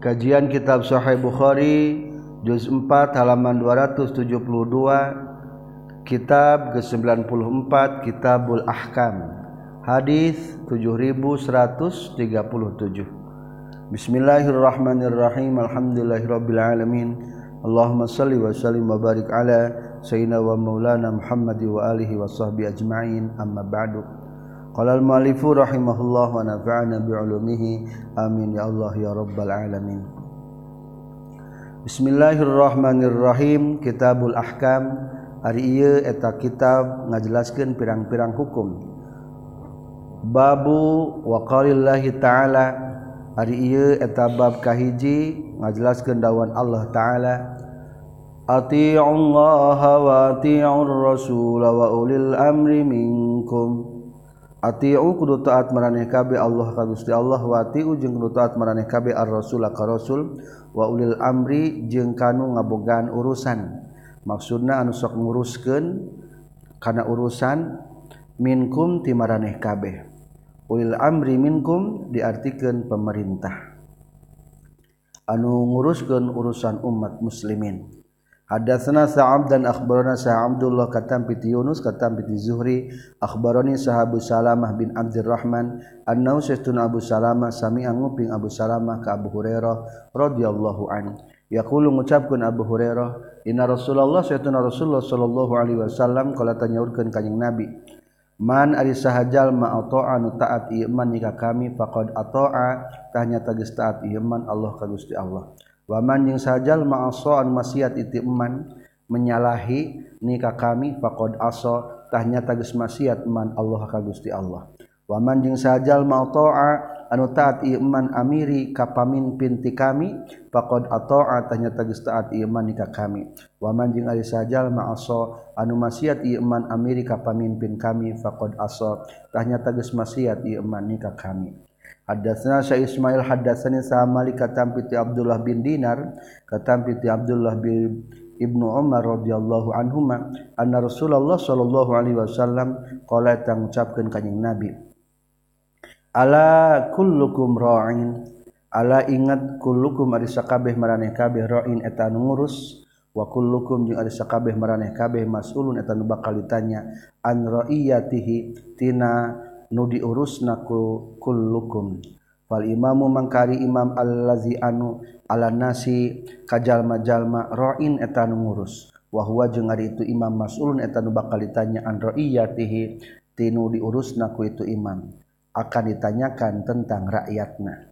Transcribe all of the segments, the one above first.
Kajian Kitab Sahih Bukhari juz 4 halaman 272 Kitab ke-94 Kitabul Ahkam Hadis 7137 Bismillahirrahmanirrahim Alhamdulillahirabbil alamin. Allahumma salli wa sallim wa barik ala sayyidina wa maulana Muhammad wa alihi wa sahbihi ajma'in. Amma ba'du Qala al-mu'allifu rahimahullah wa nafa'ana bi'ulumihi. Amin ya Allah ya rabbal alamin. Bismillahirrahmanirrahim. Kitabul Ahkam ari ieu eta kitab ngajelaskeun pirang-pirang hukum. Babu waqalillahi ta'ala ari ieu eta bab kahiji ngajelaskeun dawan Allah taala Ati'u Allah wa ati'ur rasul wa ulil amri minkum Ati'u kudu taat maraneh kabeh Allah ka Gusti Allah wa ati'u jeung kudu taat maraneh kabeh ar-rasul ka rasul wa ulil amri jeung kanu ngabogaan urusan. Maksudna anu sok nguruskeun kana urusan minkum ti maraneh kabeh. Ulil amri minkum diartikeun pemerintah. Anu nguruskeun urusan umat muslimin. Hadatsana Sa'ab dan akhbarana Sa'ab Abdullah katam piti Yunus katam piti Zuhri. Akhbarani sahabu Salamah bin Abdurrahman. Annahu sayyidun Abu Salamah sami'a nguping Abu Salamah ka Abu Hurairah radhiyallahu anhu. Yaqulu ngucapkeun Abu Hurairah inna Rasulullah sayyidun Rasulullah sallallahu alaihi wasallam qala tanyaurkeun ka Nabi man ari sahajal ma ata'a nu taat iman nikah kami faqad ata'a tahnya tagis taat iman Allah ka Gusti Allah. waman yang sajal ma'asoan maksiat itu iman menyalahi nikah kami faqad aso tahnya tagus maksiat man Allah ka Gusti Allah. Waman jeung sajal mau ta'a anu taat iman amiri ka pamimpin ti kami faqad ata'a tahnya tagus taat iman nikah kami. Waman jeung ari sajal ma'aso anu maksiat iman amiri ka pamimpin kami faqad aso tahnya tagus maksiat iman nikah kami. Hadatsana Syekh Ismail hadatsani Sa'malik katam piti Abdullah bin Dinar katam piti Abdullah bin Ibnu Umar radhiyallahu anhuma anna Rasulullah sallallahu alaihi wasallam qala tang ucapkeun kanjing Nabi Ala kullukum ra'in? Ala ingat kullukum ari sakabeh maraneh kabeh ra'in eta ngurus wa kullukum jeung ari sakabeh maraneh kabeh mas'ulun eta nu bakal ditanya an ra'iyatihi tina nu diurus naku kullukum. Wal imamu mangkari imam allazi anu ala nasi kajalma-jalma ra'in eta nu ngurus. Wa huwa jeung ari itu imam mas'ulun eta nu bakal ditanya an ra'iyatihi tinu diurus naku itu imam. Akan ditanyakan tentang rakyatna.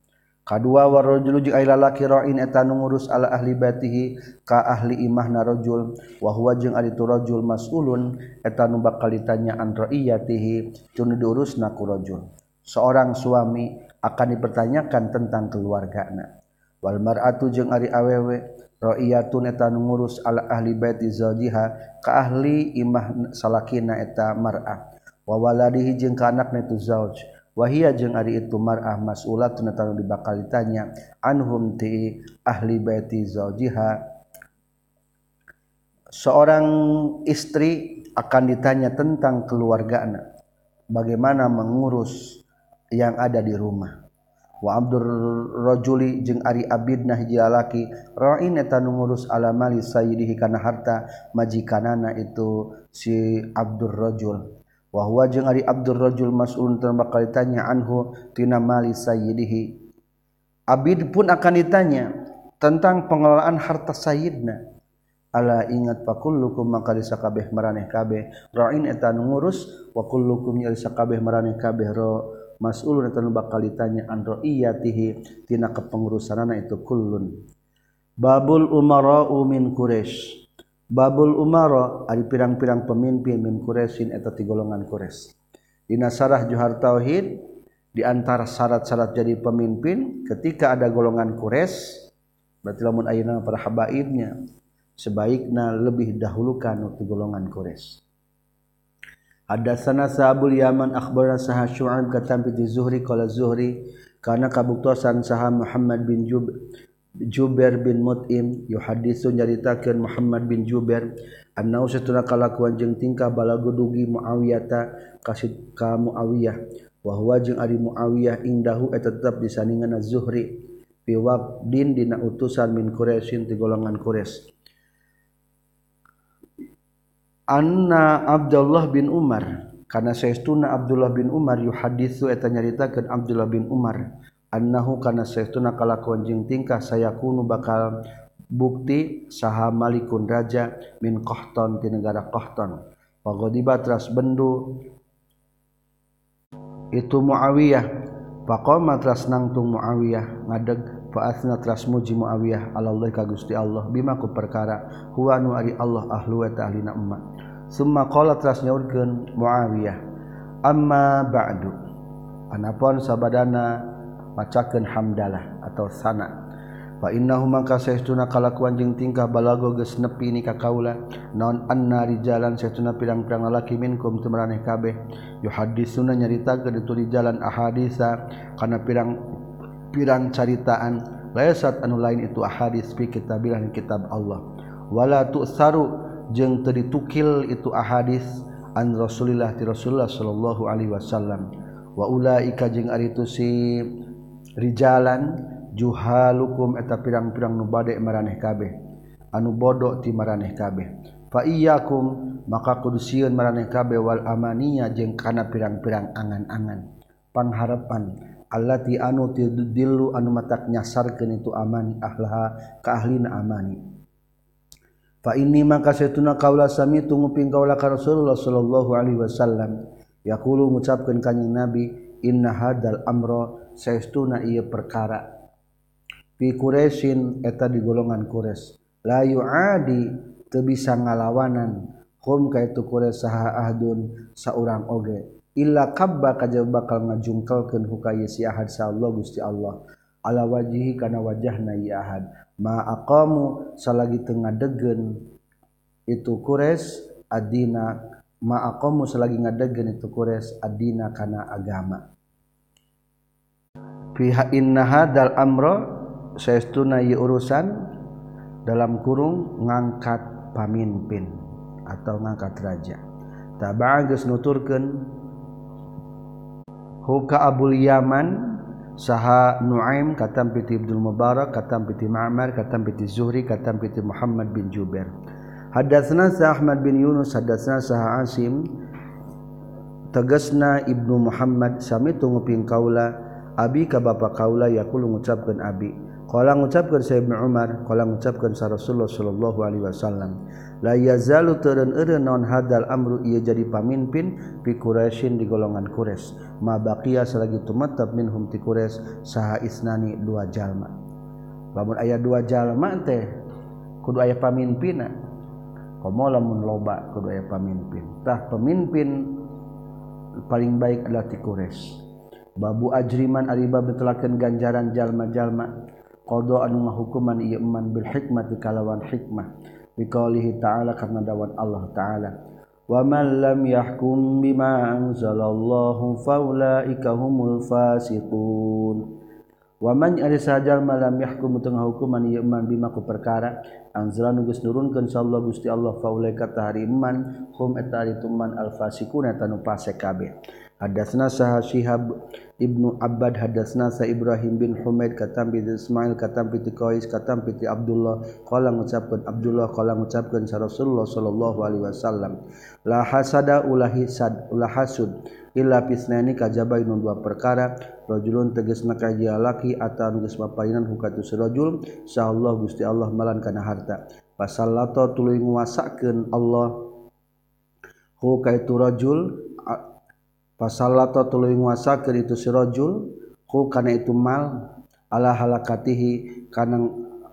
kadua warrojul jeung ai lalaki ra'in eta nu ngurus ala ahli batihi ka ahli imahna rajul wa huwa jeung ari tu rajul mas'ulun eta nu bakal ditanya an ra'iyatihi tunu diurusna ku rajul. Seorang suami akan dipertanyakan tentang keluargana. Wal mar'atu jeung ari awewe ra'iyatun eta nu ngurus ala ahli baiti zawjiha ka ahli imah salakina eta mar'ah wa waladihi jeung ka anakna tu zawj. Wa hiya jeung ari itu mar'ah mas'ulatun eta nu dibakal ditanya anhum ti ahli baiti zawjiha? Seorang istri akan ditanya tentang keluargana bagaimana mengurus yang ada di rumah? Wa Abdurrajuli jeung Ari Abidnah jalaki ra'in eta ngurus ala mali sayyidihi kana harta majikanana itu si Abdurrajul wa wahwa jeung ari Abdul Rajul Mas'ulun bakal ditanya anhu tina mali sayyidihi Abid pun akan ditanya tentang pengelolaan harta sayyidna ala ingat fakullukum maka desa kabeh maraneh kabeh ra'in eta ngurus wa kullukum ya desa kabeh maraneh kabeh ro mas'ulun eta bakal ditanya an ra'iyatihi tina kepengurusanana itu kullun? Babul umara'u min quraish. Babul Umaro ada pirang-pirang pemimpin min Quraisyin eta ti golongan Quraisy. Dina sarah Johar Tauhid di antara syarat-syarat jadi pemimpin ketika ada golongan Quraisy berarti lamun ayeuna para habaibnya sebaiknya lebih dahulukan waktu golongan Quraisy. Hadatsana Sa'abul Yaman akhbarana Sa'ad Syu'ab katam bi Zuhri qala Zuhri kana kabuktosan saha Muhammad bin Jub Juber bin Mutim yuhadisu nyaritakeun Muhammad bin Juber annahu satuna kalakuan jeung tingkah balago dugi Muawiyah kasid ka Muawiyah wa huwa jeung ari Muawiyah indahu eta tetep di saningan Az-Zuhri fi waqdin dina utusan min Quraisyin ti golongan Quraisy. Anna Abdullah bin Umar kana saestuna Abdullah bin Umar yuhadisu eta nyaritakeun Abdullah bin Umar annahu kana saestuna kalakuan jeung tingkah sayakunu bakal bukti saha malikun raja min qahton ti negara qahton pagodiba teras bendu itu muawiyah. Faqama teras nangtung muawiyah ngadeg faasna teras muji muawiyah Allah ka Gusti Allah bima ku perkara huwa nu ari Allah ahlu wa ta'alina umma summa qala teras nyaurkeun muawiyah amma ba'du anapun sabadana macaken hamdalah atau sana. Fa innahu maka saestuna kalakuan jeung tingkah balago geus nepi ni ka kaula. Naon anna rijalan saestuna pirang-pirang lalaki minkum teu maraneh kabeh. Yuhaddisuna nyaritakeun itu rijalan ahadisa kana pirang pirang caritaan. Laysat anu lain itu ahadis fi kitabillah kitab Allah. Wala tu'saru jeung teu ditukil itu ahadis an Rasulillah ti Rasulullah sallallahu alaihi wasallam. Wa ulaika jeung ari tu si Rijalan juhalukum eta pirang-pirang nu bade maraneh kabeh. Anu bodoh ti maraneh kabeh. Fa iyyakum maka kudu sieun maraneh kabeh wal amaniya jeung kana pirang-pirang angan-angan. Pangharepan allati anu tidillu anu matak nyasarkeun itu amani ahlaha ka ahlina amani. Fa inni maka setuna kaula sami tunguping kaula ka Rasulullah sallallahu alaihi wasallam. Yaqulu ngucapkeun kanjing Nabi inna hadal amra saestuna ia perkara. Fi Quraisyin eta di golongan Quraisy la yuadi teu bisa ngalawanan hum ka itu Quraisy saha ahdun saurang oge illa kabba kajaba bakal ngajungkelkeun hukaya si ahad sa Allah Gusti Allah. Ala wajihi kana wajahna ya ahad. Ma aqamu salagi teu ngadegen itu kures adina ma aqamu salagi ngadegen itu kures adina kana agama. fiha inna hadzal amra saestuna urusan dalam kurung ngangkat pamimpin atau ngangkat raja. Tabaa geus nuturkeun huka abul yaman saha nuaim katam piti abdul mubarak katam piti ma'mar katam piti zuhri katam piti muhammad bin jubair. Hadatsna sa ahmad bin yunus hadatsna saha asim tegasna ibnu muhammad sami tunggu ping kaula Abi ka bapa kaula yaqulu ngucapkeun Abi. Qala ngucapkeun Sayyidina Ibnu Umar qala ngucapkeun sa Rasulullah sallallahu alaihi wasallam la yazalu turun eureun non hadal amru ieu jadi pamimpin fi Quraisyin di golongan Quraisy. Ma baqiya salagi tumatab minhum ti Quraisy saha isnani dua jalma. Lamun aya dua jalma teh kudu aya pamimpinna komo lamun loba kudu aya pamimpin? Tah pemimpin paling baik adalah ti Quraisy. Babu ajriman ari bab betelakeun ganjaran jalma-jalma. Qada anu ngahukuman ieu man bil hikmati kalawan hikmah. Biqaulihi ta'ala karena dawan Allah ta'ala. Waman lam yahkum bima anzalallahu faulaika humul fasiqun. Waman ari sajar malam yahkum tengah hukuman ieu man bima ku perkara anzala nu geus nurunkeun sallallahu Gusti Allah faulaika tahari iman hum eta ari tuman al fasiqun eta nu fasik kabeh Hadatsna saha Syihab Ibnu Abbad hadatsna sa Ibrahim bin Humaid katam bi Ismail katam bi Qais katam bi Abdullah. Qala ngucapkeun Abdullah qala ngucapkeun sa Rasulullah sallallahu alaihi wasallam la hasada ulah hisad ulah hasud illa pisnani kajaba inu dua perkara. Rajulun tegasna kaji laki atau geus paparinan hukatu rajul Allah Gusti Allah malan kana harta pasallata tuluy nguasakeun Allah hu kaitu rajul Pasallata tuluy nguasakeun itu si rajul ku kana itu mal ala halakatihi kana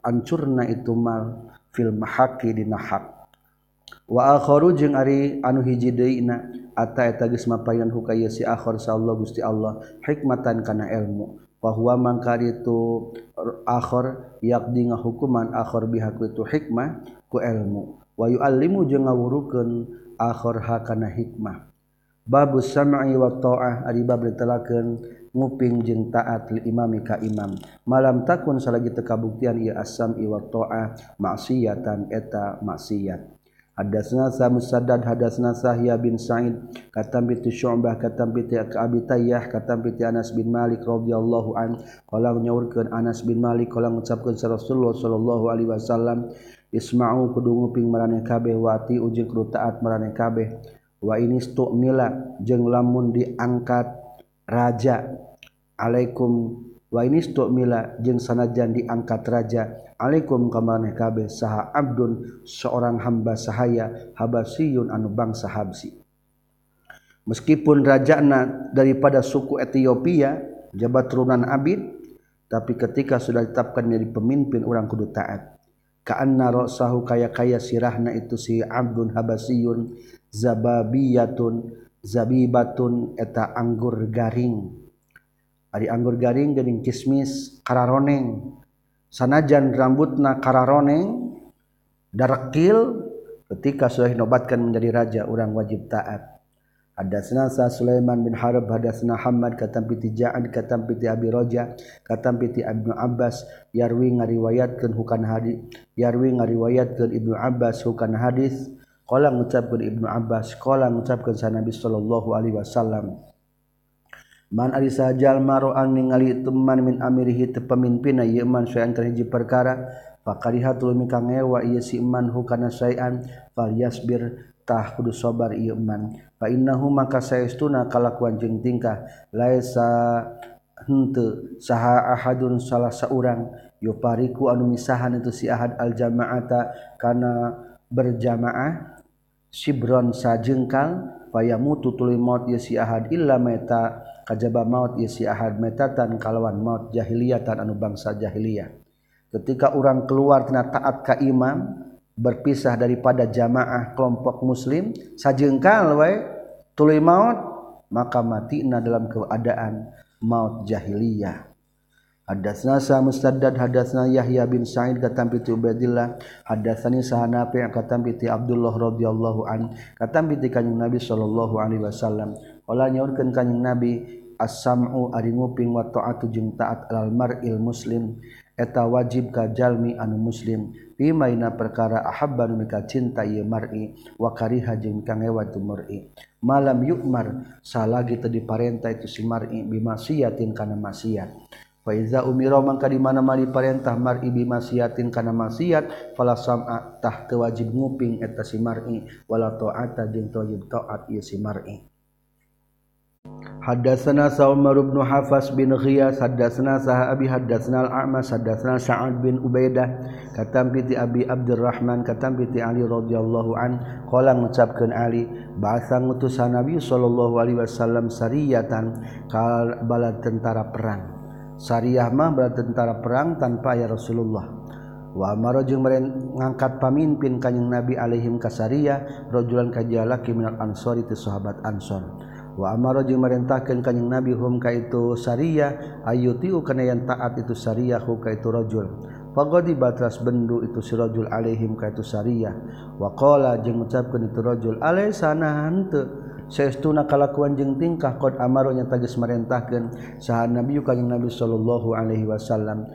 ancurna itu mal fil mahaqi dina hak. Wa akharu jeung ari anu hiji deuna ata eta geus mapayan hukaya si akhir sallallahu gusti Allah hikmatan kana ilmu. Bahwa mangkar itu akhir yakdi ngahukuman akhir bihak itu hikmah ku ilmu. Wa yu'allimu jeung ngawurukeun akhir hakana hikmah. Babus sam'i wa ta'ah ari bab ditelakeun nguping jeung taat lil imami ka imam. Malam takun salagi teu kabuktian ieu as-sam'i wa ta'ah maksiatan eta maksiat. Hadatsna sa Musaddad hadatsna Sahya bin Sa'id katam bi Syu'bah katam bi Abi Tayyah katam bi Anas bin Malik radhiyallahu an qala nyaurkeun Anas bin Malik qala ngucapkeun Rasulullah sallallahu alaihi wasallam isma'u kudu nguping maraneh kabeh wati ujung kudu taat maraneh kabeh wa ini stu'mila jeung lamun diangkat raja alaikum wa ini stu'mila jeung sanajan diangkat raja Alaikum kamaneh kabeh saha abdun seorang hamba sahaya habasiyun anu bangsa Habsi. Meskipun rajana daripada suku Ethiopia jabat turunan Abid, tapi ketika sudah ditetapkan menjadi pemimpin orang kudu taat. Ka'anna ra'sahu kaya-kaya sirahna itu si abdun habasiyun zababiyatun zabibatun eta anggur garing. Ari anggur garing geuning kismis kararoneng. Sanajan rambutna kararoneng darekil ketika sudah dinobatkan menjadi raja orang wajib taat. Hadatsna sa Sulaiman bin Harb hadatsna Hamad katam piti Ja'ad katam piti Abi Raja katam piti Ibnu Abbas. Yarwi ngariwayatkeun hukan hadis yarwi ngariwayatkeun Ibnu Abbas hukan hadis. Qala ngucapkeun Ibnu Abbas, qala ngucapkeun sa Nabi sallallahu alaihi wasallam. Man ari sajalma ro'an ningali teman min amirihi teu pamimpinan ieu man saean terhiji perkara pakarihatul mika ngewa ieu si man hu kana saean fal yasbir tah kudu sabar ieu man fa innahu maka saestuna kalakuan jeung tingkah laisa henteu saha ahadun salah saurang yupariku anu misahan itu si ahad al jamaata kana berjamaah Shibron sajengkang paya mutu tuli maut ye si ahad illa meta kajaba maut ye si ahad metatan kalawan maut jahiliyatan anu bangsa jahiliyah. Ketika orang keluar tina taat ka imam berpisah daripada jamaah kelompok muslim sajengkang wae tuli maut maka mati na dalam keadaan maut jahiliyah. Hadatsna sa Musaddad hadatsna Yahya bin Sa'id katam piti Ubaidillah. Hadatsani sahana fi katam piti Abdullah radhiyallahu an katam piti kanjeng Nabi sallallahu alaihi wasallam. Ola nyaurkeun kanjeng Nabi as-sam'u ari nguping wa ta'atu jeung taat alal mar'il muslim eta wajib ka jalmi anu muslim. Fi maina perkara ahabba nu mika cinta ieu mar'i wa kariha jeung kangewa tu mar'i. Malam yukmar salagi teu diparenta itu si mar'i bimaksiatin kana maksiat. Fa iza umira mangka di mana-mana diparentah mar'i bimasiatin kana maksiat fala sam'a tah teu wajib nguping eta si mar'i wala ta'ata jeung wajib taat ieu si mar'i. Hadatsana Sa'mar bin Hafas bin Ghiyas hadatsana Sah Abi hadatsana Al-A'mas hadatsana Sa'ad bin Ubaidah katam piti Abi Abdurrahman katam piti Ali radhiyallahu an qala ngucapkeun Ali bahasa ngutusan Nabi sallallahu alaihi wasallam sariyatan kal bala tentara perang Syariah mah bertentara perang tanpa ya Rasulullah. Wa amara jeung ngangkat pamimpin kanjing Nabi alaihim kasariah rajulan kajalaki minal ansori ti sahabat ansor. Wa amara jeung marentahkeun Nabi hum ka itu syariah ayutiu kana yang taat itu sariah hu ka itu rajul. Pagodi batras bendu itu si rajul alaihim ka itu syariah. wa qala jeung ngucapkeun itu rajul alaisana hanteu seestuna kalakuan jeung tingkah kod amaro nya tagis merentahkeun saha nabi kanjing nabi sallallahu alaihi wasallam.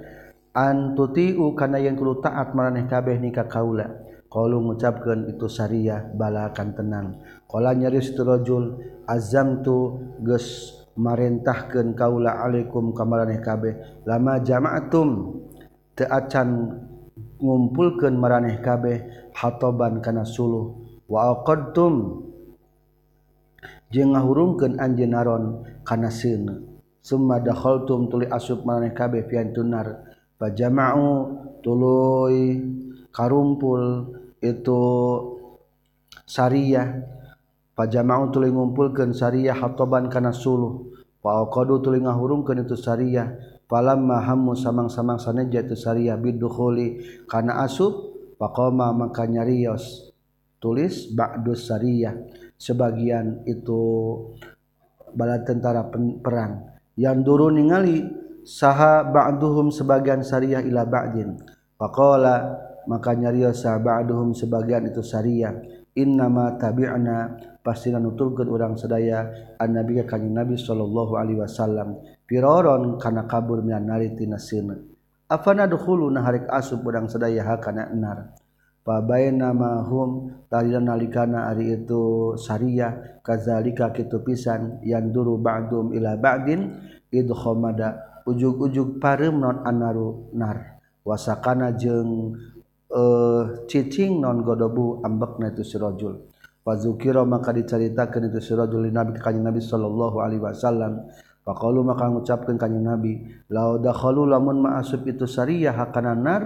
Antuti'u kana yang kudu taat maraneh kabeh nikah kaula. Kalau mengucapkan itu syariah balakan tenang. Kalau nyaris itu azam tu ges marintahkan kaula alaikum kamaraneh kabeh. Lama jama'atum teacan ngumpulkan maraneh kabeh hatoban kana suluh. Wa aqadtum jeng ngahurungkeun anjeun naron kana seuneu summa dakhaltum tuli asub maneh kabeh pian tunar pajama'u tuluy karumpul itu syariah pajama'u tuluy ngumpulkeun syariah hatoban kana suluh. Faqadu tuluy ngahurungkeun itu syariah falam mahammu samang-samang saneja itu syariah bidukhuli kana asub faqama maka nyarios. Tulis ba'du syariah sebagian itu bala tentara perang. Yang duru ningali saha ba'duhum sebagian Syariah ila ba'din. Faqala maka nyarios sahabatduhum sebagian itu syariah innama tabi'na pasti nutulkeun urang sedaya an nabi kanjing nabi sallallahu alaihi wasallam. Piroron kana kabur minan nari tina sina afana dukhulu naharik asub urang sedaya hakana enar pabai namahum talian nalikana ari itu syariah kazalika kitu pisan yang duru ba'dum ila ba'din idkhomada ujug-ujug pareum non anaru nar. Wasakana jeung uh, eh, cicing non godobu ambekna itu sirajul fazukira maka diceritakeun itu sirajul nabi ka nabi sallallahu alaihi wasallam. Faqalu maka ngucapkeun ka Nabi, "La dakhalu lamun ma'asub itu sariyah hakana nar,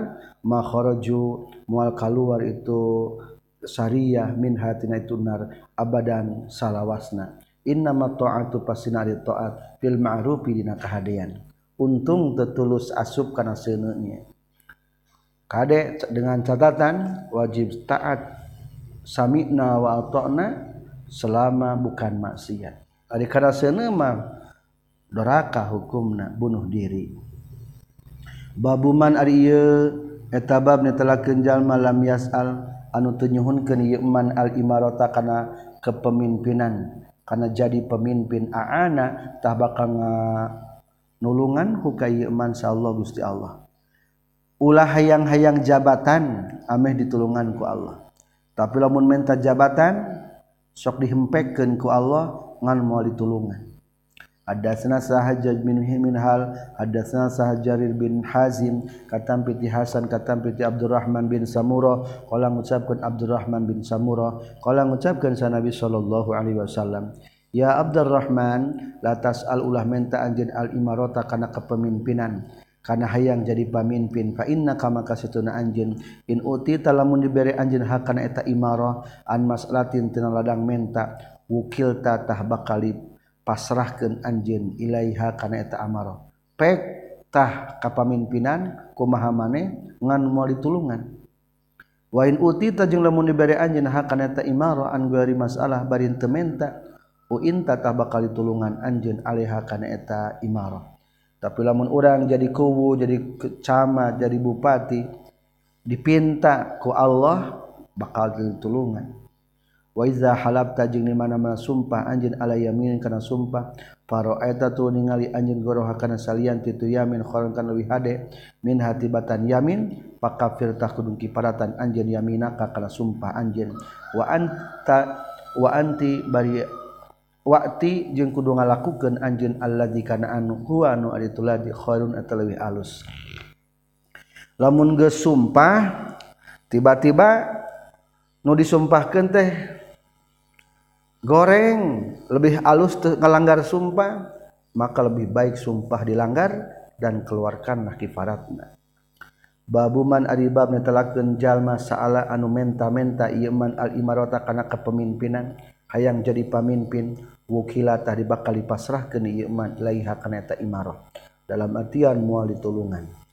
ma kharaju mual kaluar itu sariyah min hatina itu nar abadan salawasna." Inna ma ta'atu pasinari ta'at fil ma'rufi dina kahadean. Untung tetulus asup kana seuneunya. Kade dengan catatan wajib taat sami'na wa ata'na selama bukan maksiat. Ari kana seuneu mah doraka hukumna bunuh diri. Babuman etabab jalma malam yasal anu tenyuhun keman al-imarota karena kepemimpinan karena jadi pemimpin aana aanatah bakal nulungan hukamanya Allah Gusti Allah. Ulah hayang-hayang jabatan ameh ditulunganku Allah. Tapi lamun menta jabatan sok dihempeken ku Allah ngan mau ditulungan. Adasna sahajaj bin Himin hal adasna sah Jarir bin Hazim katam piti Hasan katam piti Abdurrahman bin Samura qala ngucapkeun Abdurrahman bin Samura qala ngucapkeun sa Nabi sallallahu alaihi wasallam Ya Abdurrahman la tas'al ulah menta anjeun al imarata kana kepemimpinan kana hayang jadi pamimpin. Fa inna kama kasituna anjeun in uti talamun diberi anjeun hak kana eta imarah an mas'alatin tina ladang menta wukil tatah bakalib pasrahkan anjin ilaiha kana eta amaro. Pektah kapamimpinan kumaha maneh? Ngan moal ditulungan. Wain uti tajeng lamun diberi anjin ha eta imaro an gari masalah bari menta uinta tah bakal ditulungan anjin alaiha kana eta imaro. Tapi lamun orang jadi kubu jadi camat jadi bupati dipinta ku Allah bakal ditulungan. waiza halap tajing di mana-mana sumpah anjin ala yamin kana sumpah faro eta tu ningali anjin goroha kana salian titu yamin khoron kana leuwih hade min hatibatan yamin pakafir tah kudu kiparatan anjin yaminaka kana sumpah anjin wa anta wa anti bari waktu jeung kudu ngalakukeun anjeun alladzi kana anu huwa anu ari tuladi khairun atawa leuwih alus. Lamun geus sumpah tiba-tiba nu disumpahkeun teh goreng lebih alus ngelanggar sumpah maka lebih baik sumpah dilanggar dan keluarkanlah kifaratna babuman aribab netelakeun jalma saala anu menta-menta ieu al imarata kana kepemimpinan hayang jadi pamimpin wukila tadi bakal dipasrahkeun ieu man ilaiha kana eta imarah dalam artian moal ditulungan.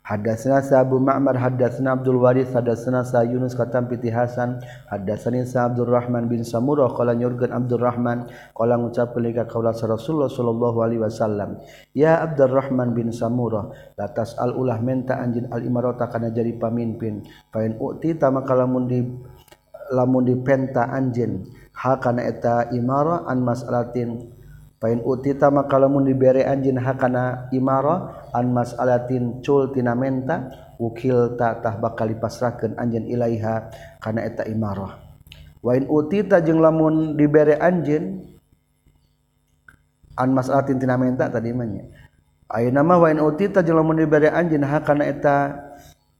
Hadasna sa Abu Ma'mar hadasna Abdul Waris hadasna sa Yunus katam piti Hasan hadasna sa Abdul Rahman bin Samurah qala nyurkeun Abdul Rahman qala ngucapkeun ka qaula Rasulullah sallallahu alaihi wasallam ya Abdul Rahman bin Samurah la tasal ulah menta anjin al imarata kana jadi pamimpin fa in uti maka lamun di lamun dipenta anjeun ha kana eta imara an mas'alatin Pain utita maka lamun diberi anjin hakana imarah an mas'alatin cul tina menta ukil ta tah bakal dipasrahkeun anjeun ilaiha kana eta imarah. Wa in utita jeung lamun diberi anjeun an mas'alatin tina menta tadi mah nya. Ayeuna mah wa in utita jeung lamun diberi anjeun hakana eta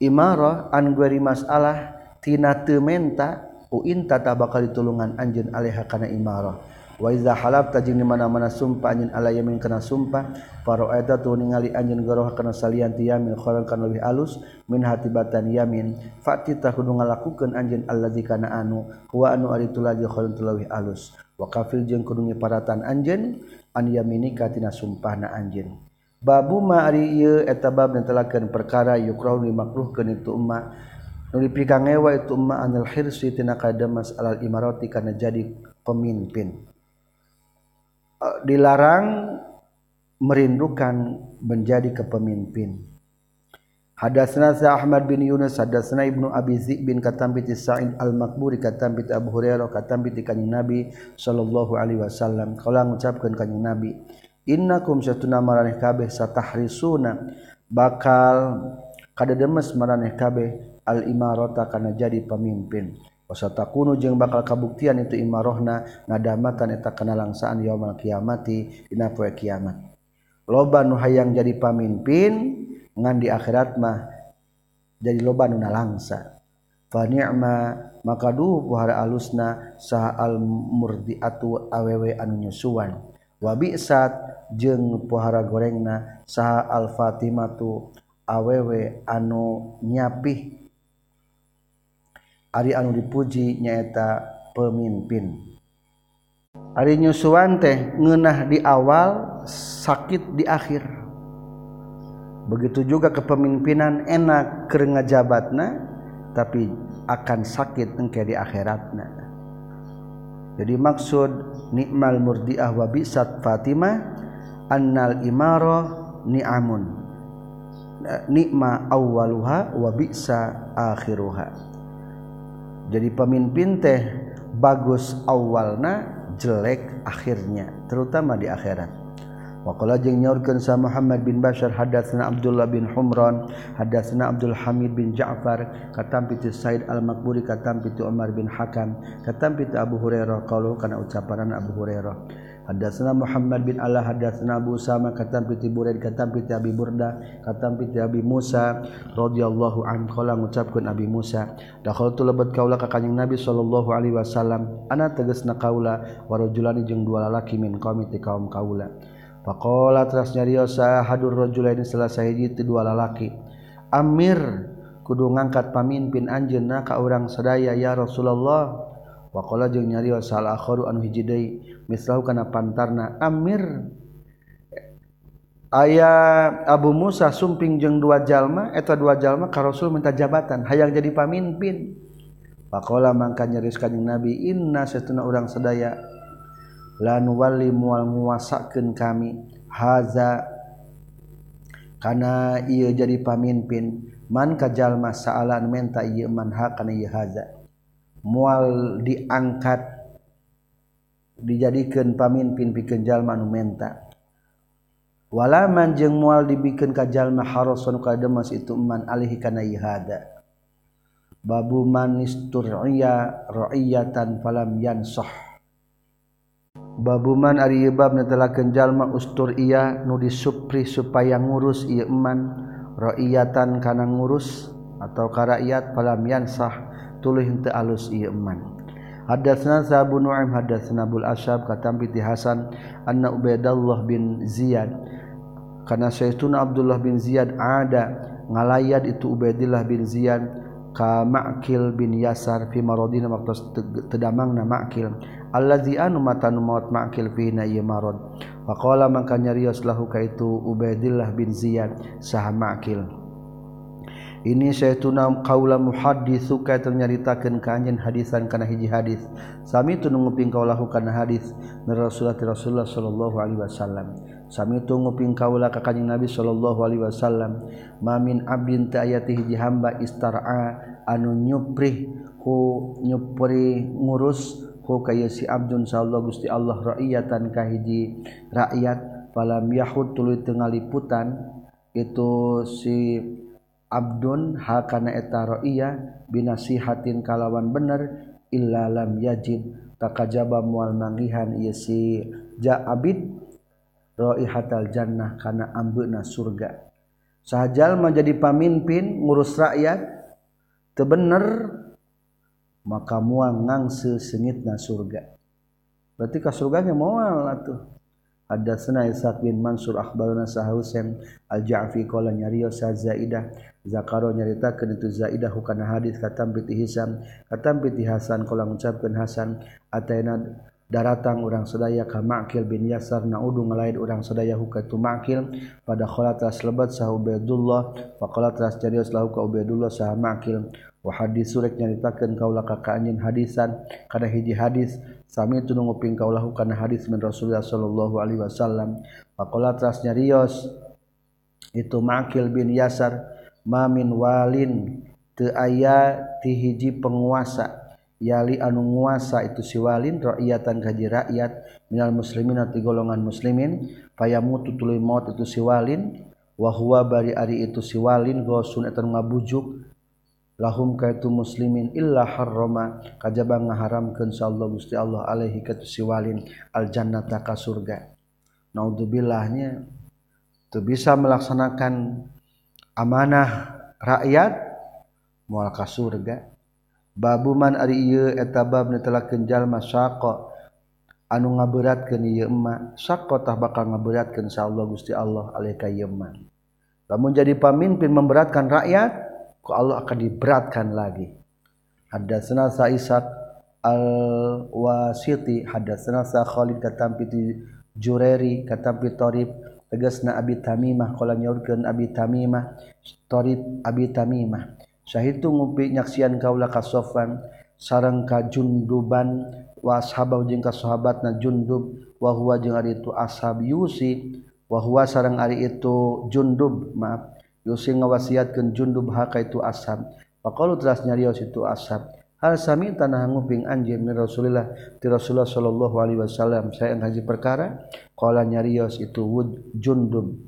imarah an gueri masalah tina teu menta uin tata tah bakal ditulungan anjeun alaiha kana imarah. waiza halaf tajing di mana-mana sumpah anjin ala yamin kana sumpah faro eta tu ningali anjin goroh kana salian ti yamin khoran kana lebih alus min hatibatan yamin. Fati tahudu ngalakukeun anjin allazi kana anu huwa anu ari tulaji khoran tulawi alus. Wa kafil jeung kudu ngiparatan anjeun an yamini katina sumpahna anjeun. Babu ma ari ieu eta bab netelakeun perkara yukrahu dimakruhkeun itu umma. Nu ngewa itu umma anil hirsi tina kada masalal imarati kana jadi pemimpin. Eh, dilarang merindukan menjadi kepemimpin. Hadasna Ahmad bin Yunus hadasna Ibnu Abi Zi'b bin Katambit Sa'id Al-Makburi Katambit Abu Hurairah Katambi kanjeng Nabi sallallahu alaihi wasallam. Kala ngucapkeun kanjing Nabi innakum satuna maraneh kabeh satahrisuna. Bakal kadademes maraneh kabeh al imarata kana jadi pemimpin. takunu jeung bakal kabuktian itu imarohna nadamatan eta kana langsaan yaumal kiamati dina poe kiamat. Loba nu hayang jadi pamimpin ngan di akhirat mah jadi loba nu nalangsa. Fa ni'ma maka duh puhara alusna saha al murdiatu awewe anu nyusuan. Wa bi'sat jeung pohara gorengna saha al fatimatu awewe anu nyapih Ari anu dipuji nyaeta pemimpin. Ari nyusuan teh ngenah di awal sakit di akhir. Begitu juga kepemimpinan enak keur ngajabatna tapi akan sakit engke di akhiratna. Jadi maksud nikmal murdiah wa bisat Fatimah annal imaro ni'amun. Eh, Nikma awwaluha wa bisa akhiruha. jadi pemimpin teh bagus awalna jelek akhirnya terutama di akhirat. Waqala jeung nyaurkeun sa Muhammad bin Bashar hadatsna Abdullah bin Humran hadatsna Abdul Hamid bin Ja'far katampi ti Said Al-Makburi katampi ti Umar bin Hakam katampi ti Abu Hurairah. Qalu kana ucapanan Abu Hurairah. Hadatsana Muhammad bin Allah hadatsana Abu Sama katam piti Buraid katam piti Abi Burda katam piti Abi Musa radhiyallahu an. Qala ngucapkeun Abi Musa dakhaltu lebat kaula ka kanjing Nabi sallallahu alaihi wasallam. Ana tegasna kaula wa rajulani jeung dua lalaki min qaumi ti kaum kaula. Faqala teras nyariosa hadur rajulaini salah sahiji ti dua lalaki. Amir kudu ngangkat pamimpin anjeunna ka urang sadaya ya Rasulullah. wakola jeung nyari salah akhoru anu hiji deui mislahu kana pantarna Amir ayah Abu Musa sumping jeung dua jalma eta dua jalma ka Rasul minta jabatan hayang jadi pamimpin. Wakola mangka nyaris kanjing Nabi inna satuna urang sadaya lan wali mual muasakeun kami haza kana ieu jadi pamimpin man ka jalma saalan menta ieu man ha kana ieu haza. mual diangkat dijadikan pamimpin pikeun jalma nu menta. Walaman jeung mual dibikin ka jalma harason ka demas itu man alih kana ihada. Babu man istur'iya ra'iyatan falam yansah. Babu man ari bab netelakeun jalma ustur'iya nu disupri supaya ngurus ieu man. Ra'iyatan kana ngurus atau ka rakyat falam yansah. tulih henteu alus ieu iman Hadatsna Sa'bu Nu'aim hadatsna Abdul Asyab katampi ti Hasan anna Ubaidallah bin Ziyad. Kana Sayyiduna Abdullah bin Ziyad ada ngalayat itu Ubaidillah bin Ziyad ka Ma'kil bin Yasar fi maradina waqta tedamangna Ma'kil. Allazi anu matanu maut Ma'kil fi na ieu marad faqala mangka nyarios lahu ka itu Ubaidillah bin Ziyad saha Ma'kil. ini Syekhuna kaula muhadis suka ternyaritakan keanjin hadisan kana hiji hadis. Sami itu nguping kaulahu kana hadis dari Rasulullah ti Rasulullah sallallahu alaihi wasallam. Sami itu nguping kaula ka kanjing Nabi sallallahu alaihi wasallam. Mamin abdin ta ayati hiji hamba istar'a anu nyuprih ku nyupri ngurus ku kaya si abdun sallallahu gusti Allah ra'iyatan ka hiji rakyat. Falam yahud tuluy teu ngaliputan. Itu si Abdul hakana etaroiya binasihatin kalawan bener illalam yajid takajaba mual mangihan ieu si Ja'abid raihatal jannah kana ambeuna surga. Sahajal menjadi pamimpin ngurus rakyat teu bener maka mual ngangse sengitna surga. Berarti ka surga ge moal atuh. Hadatsana Ishaq bin Mansur akhbarana Sahusain Al-Ja'fi qala nyariyo Zaidah Zakaro nyaritakeun itu Zaidah hukana hadis katam piti Hisam katam piti Hasan qala ngucapkeun Hasan ataina daratang urang sadaya ka Ma'kil bin Yasar naudu ngalaid urang sadaya hukatu Ma'kil. Pada khalatras lebat sah Ubaidullah faqala tras carios lahu ka Ubaidullah sah Ma'kil. Wa hadis surek nyaritakeun kaula ka anjeun hadisan. Kada hiji hadis sami itu nguping kaulahu kana hadis min Rasulullah sallallahu alaihi wasallam. Faqala trasnya rios itu Ma'kil bin Yasar mamin Walin te aya tihiji penguasa. Yali anu nguasa itu siwalin rakyatan kaji rakyat. Minal muslimin atau golongan muslimin fayamutu tuluy maut itu siwalin wahwa bari ari itu siwalin gosun etan ngabujuk. Lahum kaitu muslimin illa harrama kajaba ngaharamkeun insyaallah Gusti Allah alaihi katu siwalin al jannata ka surga. Naudzubillah nya teu bisa melaksanakan amanah rakyat mual ka surga babuman ari ieu eta bab telah kenjal masyaqa anu ngaberatkeun ieu emak sakko tah bakal ngaberatkeun Allah Gusti Allah alaika ieu emak lamun jadi pamimpin memberatkan rakyat ku Allah akan diberatkan lagi. Hadatsana sa Ishaq al wasiti hadatsana sa Khalid katampi Jureri katampi Torib tegasna Abi Tamimah kalau nyorkeun Abi Tamimah Torib Abi Tamimah. Syahid tu nyaksian kaula kasofan sarang sareng ka Junduban wa ashabau jeung ka sahabatna Jundub wa huwa jeung ari itu ashab Yusi wa huwa sareng ari itu Jundub maaf. Yusi ngawasiatkeun Jundub haka itu ashab. Faqalu teras nyarios itu ashab. hal sami tanah nguping anjir min Rasulillah ti Rasulullah sallallahu alaihi wasallam. Saya ngaji perkara qala nyarios itu wud jundum.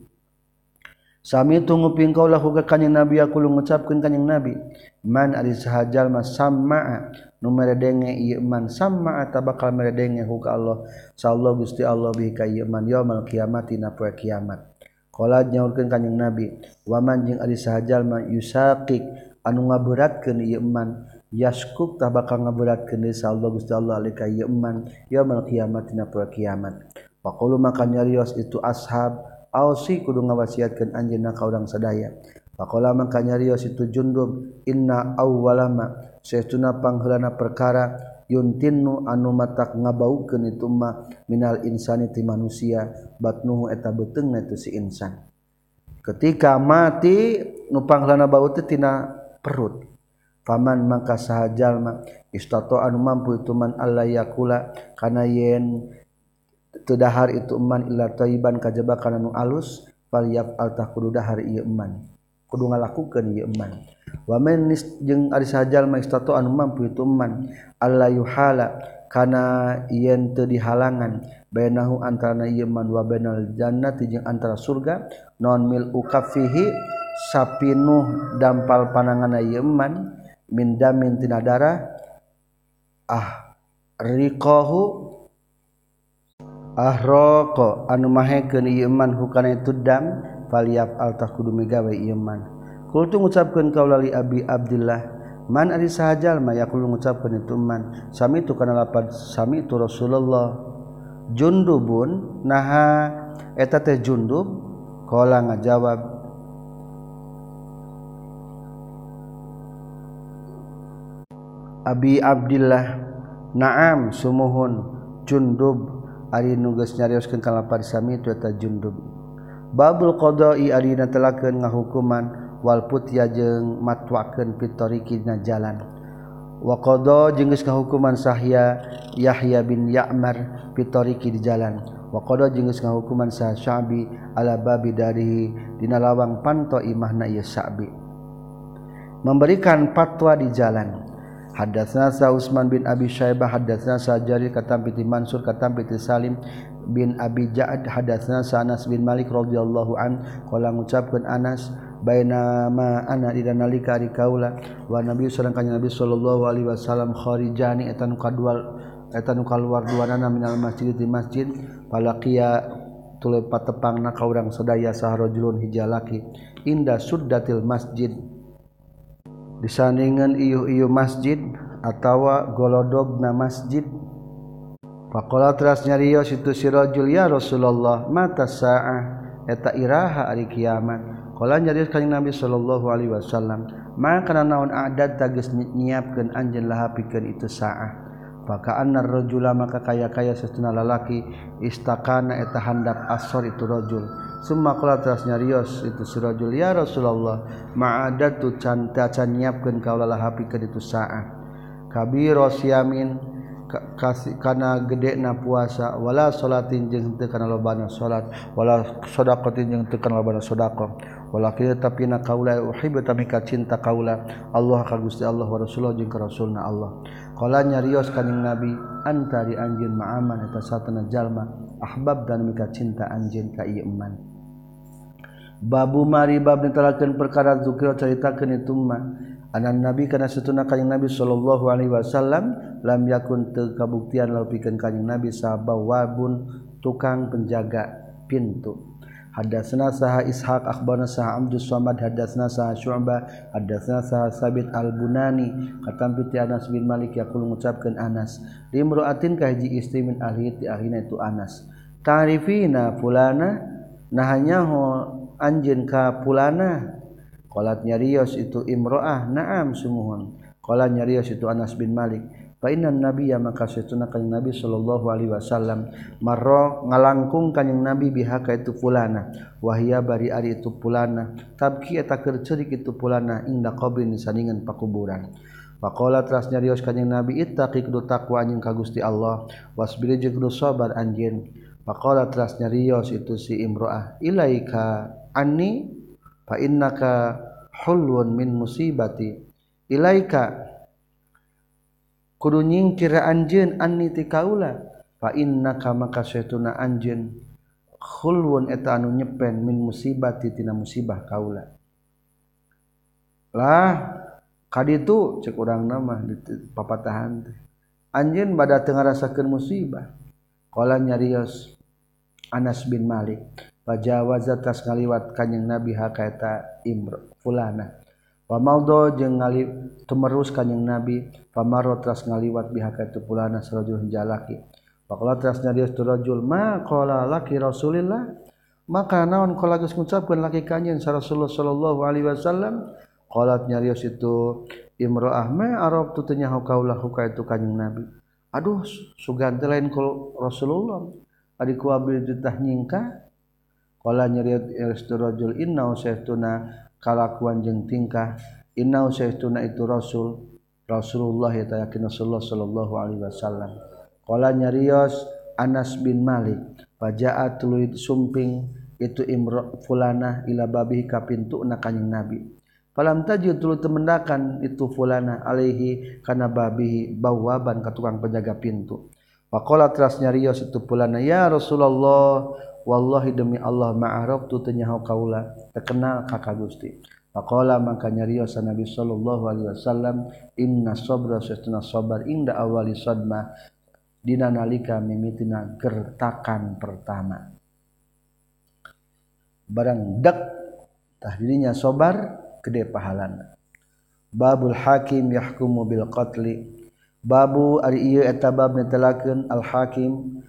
Sami itu nguping kaulah ka kanyang Nabi aku lu ngucapkeun kanyang Nabi. Man ari sahajal mas samaa nu meredenge ieu man samaa ta bakal meredenge hu ka Allah. Sallallahu gusti Allah bi ka ieu man yaumul kiamat dina poe kiamat. Qala nyaurkeun kanyang Nabi waman jeung ari sahajal ma yusaqiq anu ngaberatkeun ieu man. yaskuk tah bakal ngaberatkeun ke Allah Gusti Allah alika yeman yaumil kiamat dina poe kiamat. Faqulu maka nyarios itu ashab ausi kudu ngawasiatkeun anjeunna ka urang sadaya. Faqala maka nyarios itu jundub inna awwalama saytuna pangheulana perkara yuntinnu anu matak ngabaukeun itu mah minal insani ti manusia batnuhu eta beuteungna itu si insan. Ketika mati nu pangheulana bau teh tina perut. Paman mangka sahjallma istato anu mampu ituman Allah yakula. Kana yen tedahar itu eman illa thayyiban kajaba kana alus fal altah tah kudu dahar ieu man. Kudu ngalakukeun ieu man. Wa man jeung ari saha istato anu mampu itu man. Allah yuhala kana yen teu dihalangan. Bainahu antara ieu man wa bainal jannati jeung antara surga non mil ukafihi sapinuh dampal panangan ieu man. min damin tina darah ah riqahu ahraqa anu mahekeun ieu man hukana itu dam falyaf alta kudu megawe ieu man. Kultu ngucapkeun kaula li abi abdillah man ari sahajal ma yaqulu ngucapkeun itu man sami tu kana lapad sami tu rasulullah. Jundubun naha eta teh jundub kala ngajawab Abi Abdullah naam sumuhun. Jundub. Ari nugas nyarioskeun kalapar sami eta jundub. Babul qada'i ari natelakeun ngahukuman wal putya jeung matwakeun fitoriki na jalan. Wa qada jeung geus ngahukuman sahya Yahya bin Ya'mar fitoriki di jalan. Wa qada jeung geus ngahukuman sa Syabi ala babi dari dina lawang panto imahna ieu Syabi. Memberikan fatwa di jalan. Hadatsna sa Utsman bin Abi Syaibah hadatsna sa Jarir katampi piti Mansur katampi piti Salim bin Abi Ja'ad hadatsna sa Anas bin Malik radhiyallahu an. Qala ngucapkeun Anas baina ma ana dina nalika ari kaula wa nabi sareng kanjeng Nabi sallallahu alaihi wasallam kharijani eta nu kadual eta nu kaluar duanana minal masjid di masjid palaqiya tuluy patepangna ka urang sadaya saharojulun hijalaki inda suddatil masjid. disandingan iu-iu masjid atawa golodogna masjid. Pakola teras nyarios itu sirojul ya Rasulullah mata sa'ah? Eta iraha ari kiamat. Kala nyarios kanjeng Nabi sallallahu alaihi wasallam maka kana naon adat tagis nyiapkeun anjeun laha pikeun itu sa'ah? Anna rajula maka kaya-kaya sesuna lalaki istakana eta handap asor itu rojul Sumakala terasnya Rios itu surajul ya Rasulullah ma'adatu tu canta can nyiapkeun kaulah hapi ka ditu saat. Kabiro siamin kana gede na puasa wala salatin jeung teu kana lobana salat wala sedaqatin jeung teu kana lobana wala walakin tapi na kaula uhibbu tami cinta kaula Allah ka Gusti Allah wa Rasulullah jeung ka Rasulna Allah. Qala nyarios kanjing Nabi antari anjeun ma'aman eta satana jalma ahbab dan mika cinta anjeun ka ieu iman babu maribab diterakan perkara zukir ceritakan itu mah anak nabi karena setuna kanyang nabi sallallahu alaihi wasallam lam yakun teu kabuktian lalu pikeun kanyang nabi sahabat wabun tukang penjaga pintu. Hadatsana saha Ishaq akhbarana saha Abdus Samad hadatsana saha Syu'bah hadatsana saha Sabit Al-Bunani. Katam ti Anas bin Malik yaqul ngucapkeun Anas. Limra'atin ka hiji istri min ahli ti itu Anas. Ta'rifina fulana nahanya anjeun ka pulana. Qalat nyarios itu imroah na'am sumuhun. Qala nyarios itu Anas bin Malik. Fa inna nabiyya maka satuna kanjing nabi sallallahu alaihi wasallam marra ngalangkung kanjing nabi biha ka itu pulana. Wahia bari ari itu pulana. Tabki eta keur ceurik itu pulana inda qabrin sandingan pakuburan. Pakola teras nyarios kanyang Nabi itaqi kudu takwa anjing ka Gusti Allah. Wasbiri jeung kudu sabar anjeun. Pakola teras nyarios itu si imroah ilaika anni fa innaka hulwun min musibati. Ilaika kudu nyingkir anjeun anni ti kaula fa innaka maka saytuna anjeun. Hulwun eta anu nyepen min musibati tina musibah kaula. Lah kaditu cek urang nama di papatahan teh. Anjeun bada teu ngarasakeun musibah. Qala nyarios Anas bin Malik. pajawaza tas ngaliwat kanyeng nabi hakaeta Imro fulana. Pamaldo jeung ngali tumerus kanjing nabi pamaro tras ngaliwat bihaka itu fulana sarajul jalaki Pakola tras nyarios tu rajul ma qala laki Rasulillah? Maka naon qala geus ngucapkeun laki kanjing sa Rasulullah sallallahu alaihi wasallam? Qalat nyarios itu imro'ah ma arab tu tanya kaulah huka itu kanyeung nabi. Aduh sugan lain ku Rasulullah. Ari ku abdi ditah nyingka qala nyarios tu rajul inna saytuna kalakuan jeung tingkah inna saytuna itu rasul Rasulullah ya yakin Rasulullah sallallahu alaihi wasallam. Qala nyarios Anas bin Malik fajaat tuluy sumping itu imra fulana ila babi ka na kanjing nabi. Falam tajid tuluy temendakan itu fulana alaihi kana babi bawaban ka tukang penjaga pintu. Faqala teras nyarios itu fulana ya Rasulullah wallahi demi Allah ma'arab tu tenyahu kaula terkenal kakak Gusti. Faqala maka nyarios Nabi sallallahu alaihi wasallam inna sabra sesuna sabar inda awali sadma dina nalika mimitina gertakan pertama. Barang dak tah dirinya sabar gede pahalana babul hakim yahkumu bil qatli. Babu ari ieu eta bab netelakeun al hakim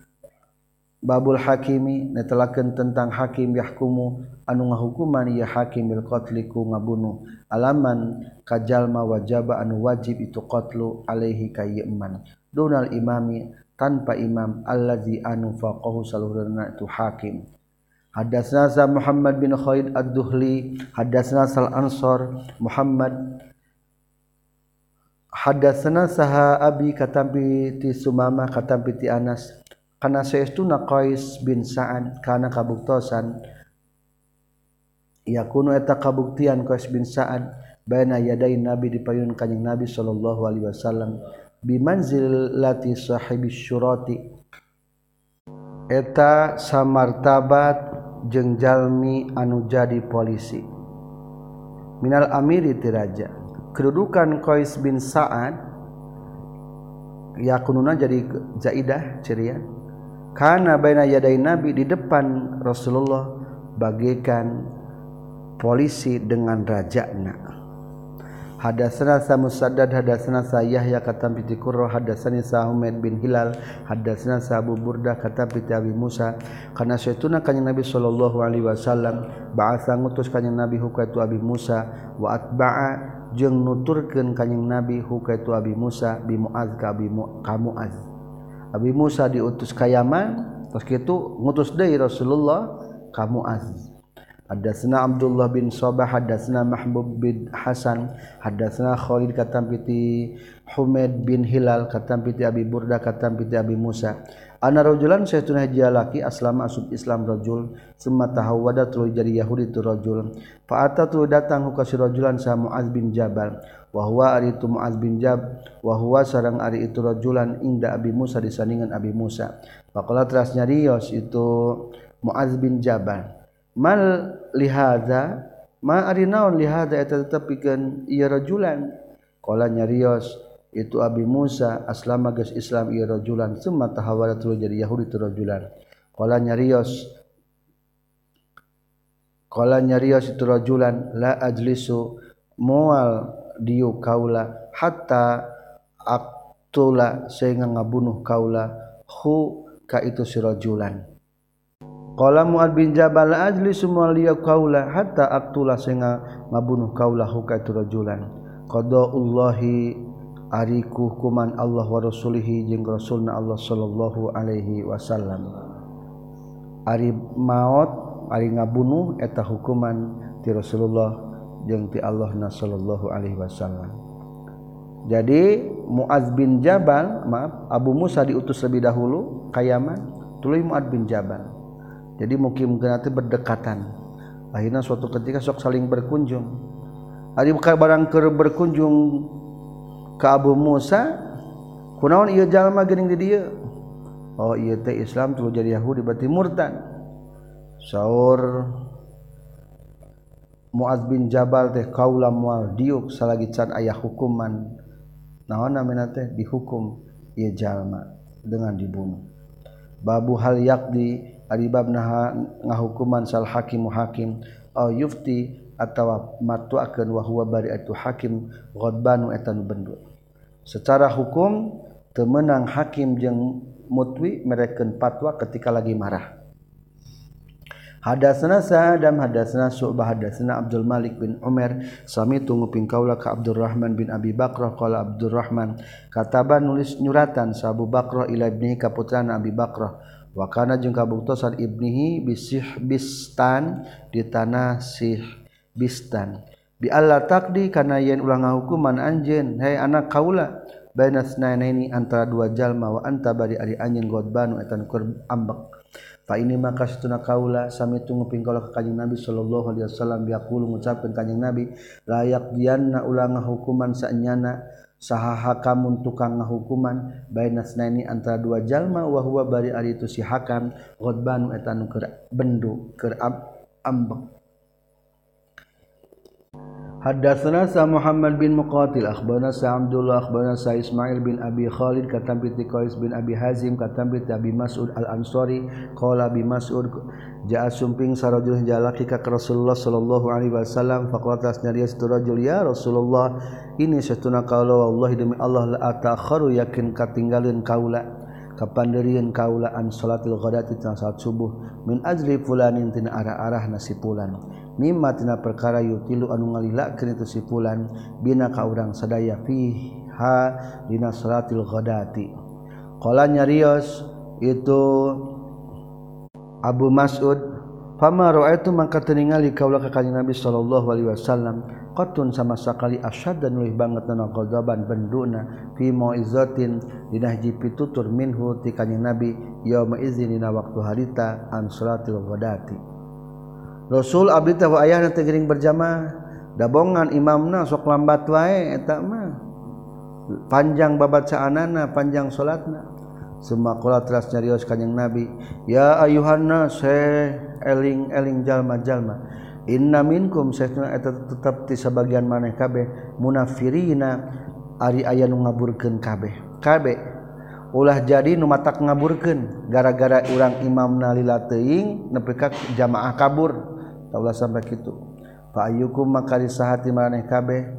babul Hakimi netelaken tentang hakim yahkumu anu ngahukuman ya hakim bil qatliku ngabunuh alaman kajalma wajaba anu wajib itu qatlu alaihi kayman donal imami tanpa imam allazi anu faqahu saluhurna itu hakim. Hadatsna sa Muhammad bin Khalid Ad-Duhli hadatsna sal Ansor Muhammad. Hadatsna saha Abi katampi ti Sumama katampi ti Anas. Karena saestuna Qais bin Sa'ad karena kabuktosan. Ia kuno eta kabuktian Qais bin Sa'ad baina yaday Nabi di payun kanjing Nabi sallallahu alaihi wasallam bimanzilati sahibi syurati. Eta samartabat jeung jalmi anu jadi polisi. Minal amiri tiraja kedudukan Qais bin Sa'ad kununa jadi zaidah cirian karena baina yadai nabi di depan Rasulullah bagaikan polisi dengan rajana. Hadatsana sa Musaddad hadatsana sa Yahya katam Piti Qurra hadatsani sa Humaid bin Hilal hadatsana sa Abu Burda katam Piti Abi Musa. Kana saytuna kanjing Nabi sallallahu alaihi wasallam ba'atsa ngutus kanjing Nabi hukaitu Abi Musa wa atba'a jeung nuturkeun kanjing Nabi hukaitu Abi Musa bi Muaz ka Abi Muaz Abi Musa diutus kayaman terus itu ngutus dari Rasulullah kamu Az Hadatsna Abdullah bin Sabah hadatsna Mahbub bin Hasan hadatsna Khalid katam piti Humaid bin Hilal katam piti Abi Burda katam piti Abi Musa. Ana rajulan saytuna jalaki aslama asub Islam rajul summa tahawwada tuluy jadi Yahudi tu rajul. Fa atatu datang hukasi rajulan sa Muaz bin Jabal. Wahwa ari itu Muaz bin Jab wahwa sarang ari itu rajulan inda Abi Musa disandingan Abi Musa. Faqala teras nyarios itu Muaz bin Jabal. Mal lihaza ma ari naon lihaza eta tetepikeun ieu rajulan? Qala nyarios itu Abi Musa aslama geus Islam ieu rajulan. Summa tahawala tuluy jadi Yahudi tu rajulan. Qala nyarios qala nyarios itu rajulan. La ajlisu mual diu kaula. Hatta aktula sehingga ngabunuh kaula. Hu ka itu si rajulan. Qala Mu'ad bin Jabal ajli semua liya kaula. Hatta aqtula singa mabunuh kaula huka itu rajulan. Qadaullahi ari hukuman Allah wa rasulihi jeung rasulna Allah sallallahu alaihi wasallam. Ari maot ari ngabunuh eta hukuman ti Rasulullah jeung ti Allah na sallallahu alaihi wasallam. Jadi Muaz bin Jabal maaf Abu Musa diutus lebih dahulu ka Yaman tuluy Muaz bin Jabal. Jadi mungkin teh berdekatan. Akhirnya suatu ketika sok saling berkunjung. Ari barang keur berkunjung ka Abu Musa kunaon ieu jalma geuning di dieu? Oh ieu teh Islam tuluy jadi Yahudi berarti murtad. Saur Muaz bin Jabal teh kaula mual diuk salagi can aya hukuman. Naon namina teh? Dihukum. Ieu jalma dengan dibunuh. Babu hal yakdi ari bab ngahukuman sal hakimu hakim au oh, yufti atau matuakeun wa huwa bari'atu hakim ghadbanu eta nu bendua secara hukum temenang hakim jeung mutwi mereken patwa ketika lagi marah. Hadasna Sa'adam hadasna Su'bah hadasna Abdul Malik bin Umar sami tunggu pingkaula ka Abdurrahman bin Abi Bakrah qala Abdurrahman. Kataba nulis nyuratan sa Abu Bakrah ila ibni ka putrana Abi Bakrah. Wa kana jeung kabuktosan ibnihi bisih bistan di tanah Sih. bistan. Bi Allah takdi kana yen ulah ngahukuman anjeun hai anak kaula baina ini antara dua jalma wa anta bari ari anjeun godbanu etan kur ambek. Fa ini maka satuna kaula sami tunggu pingkala ka kanjing Nabi sallallahu alaihi wasallam yaqulu ngucapkeun kanjing Nabi layak dianna ulah ngahukuman saenyana sahaha kamu tukang ngahukuman bainas ini antara dua jalma wa huwa bari ari itu si hakam godbanu eta nu keur bendu keur ambek. Hadatsana sa Muhammad bin Muqatil akhbarana sa Abdullah akhbarana sa Ismail bin Abi Khalid katam bi Qais bin Abi Hazim katam bi Abi Mas'ud Al-Ansari qala bi Mas'ud ja'a sumping sarajul jalaki ka Rasulullah sallallahu alaihi wasallam faqala tasnariya rajul ya Rasulullah ini satuna kaula wallahi demi Allah la atakharu yakin katinggaleun kaula kapanderian kaulaan salatil ghadati tengah saat subuh min azri fulanin tina arah-arah nasi pulan. Mimma tina perkara yutilu anu ngalilakeun itu si fulan bina ka urang sadaya fiha dina salatil ghadati. Qala nyarios itu Abu Mas'ud fama ra'aitu mangka ningali kaula ka kanjeng Nabi sallallahu alaihi wasallam qatun sama sakali asyad dan lebih banget nana qadaban benduna fi mauizatin dina hiji pitutur minhu ti kanjeng Nabi yauma idzin dina waktu harita an salatil ghadati Rasul Abdi tahu ayah tegering berjamaah. Dabongan imamna sok lambat wae eta mah. Panjang babacaanana panjang salatna. Semua kula teras nyarios kanjeng nabi ya ayuhan nas eling eling jalma jalma inna minkum sesuna eta tetep ti sabagian maneh kabeh. Munafirina ari aya nu ngaburkeun kabeh. Kabeh. Ulah jadi nu matak ngaburkeun. Gara-gara urang imamna lila teuing nepi ka jamaah kabur. daulah sampai kitu. Fa ayyukum maka disahati maneh kabeh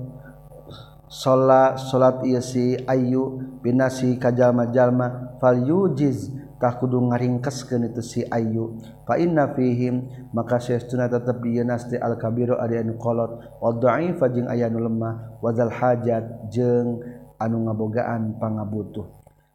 salat salat ieu si ayu binasi kajalma-jalma fal yujiz tah kudu ngaringkeskeun itu si ayu fa inna fihim maka sesuna tetep nasti al kabiru ari anu kolot. Wad dhaifa jeung aya anu lemah wazal hajat jeung anu ngabogaan pangabutuh.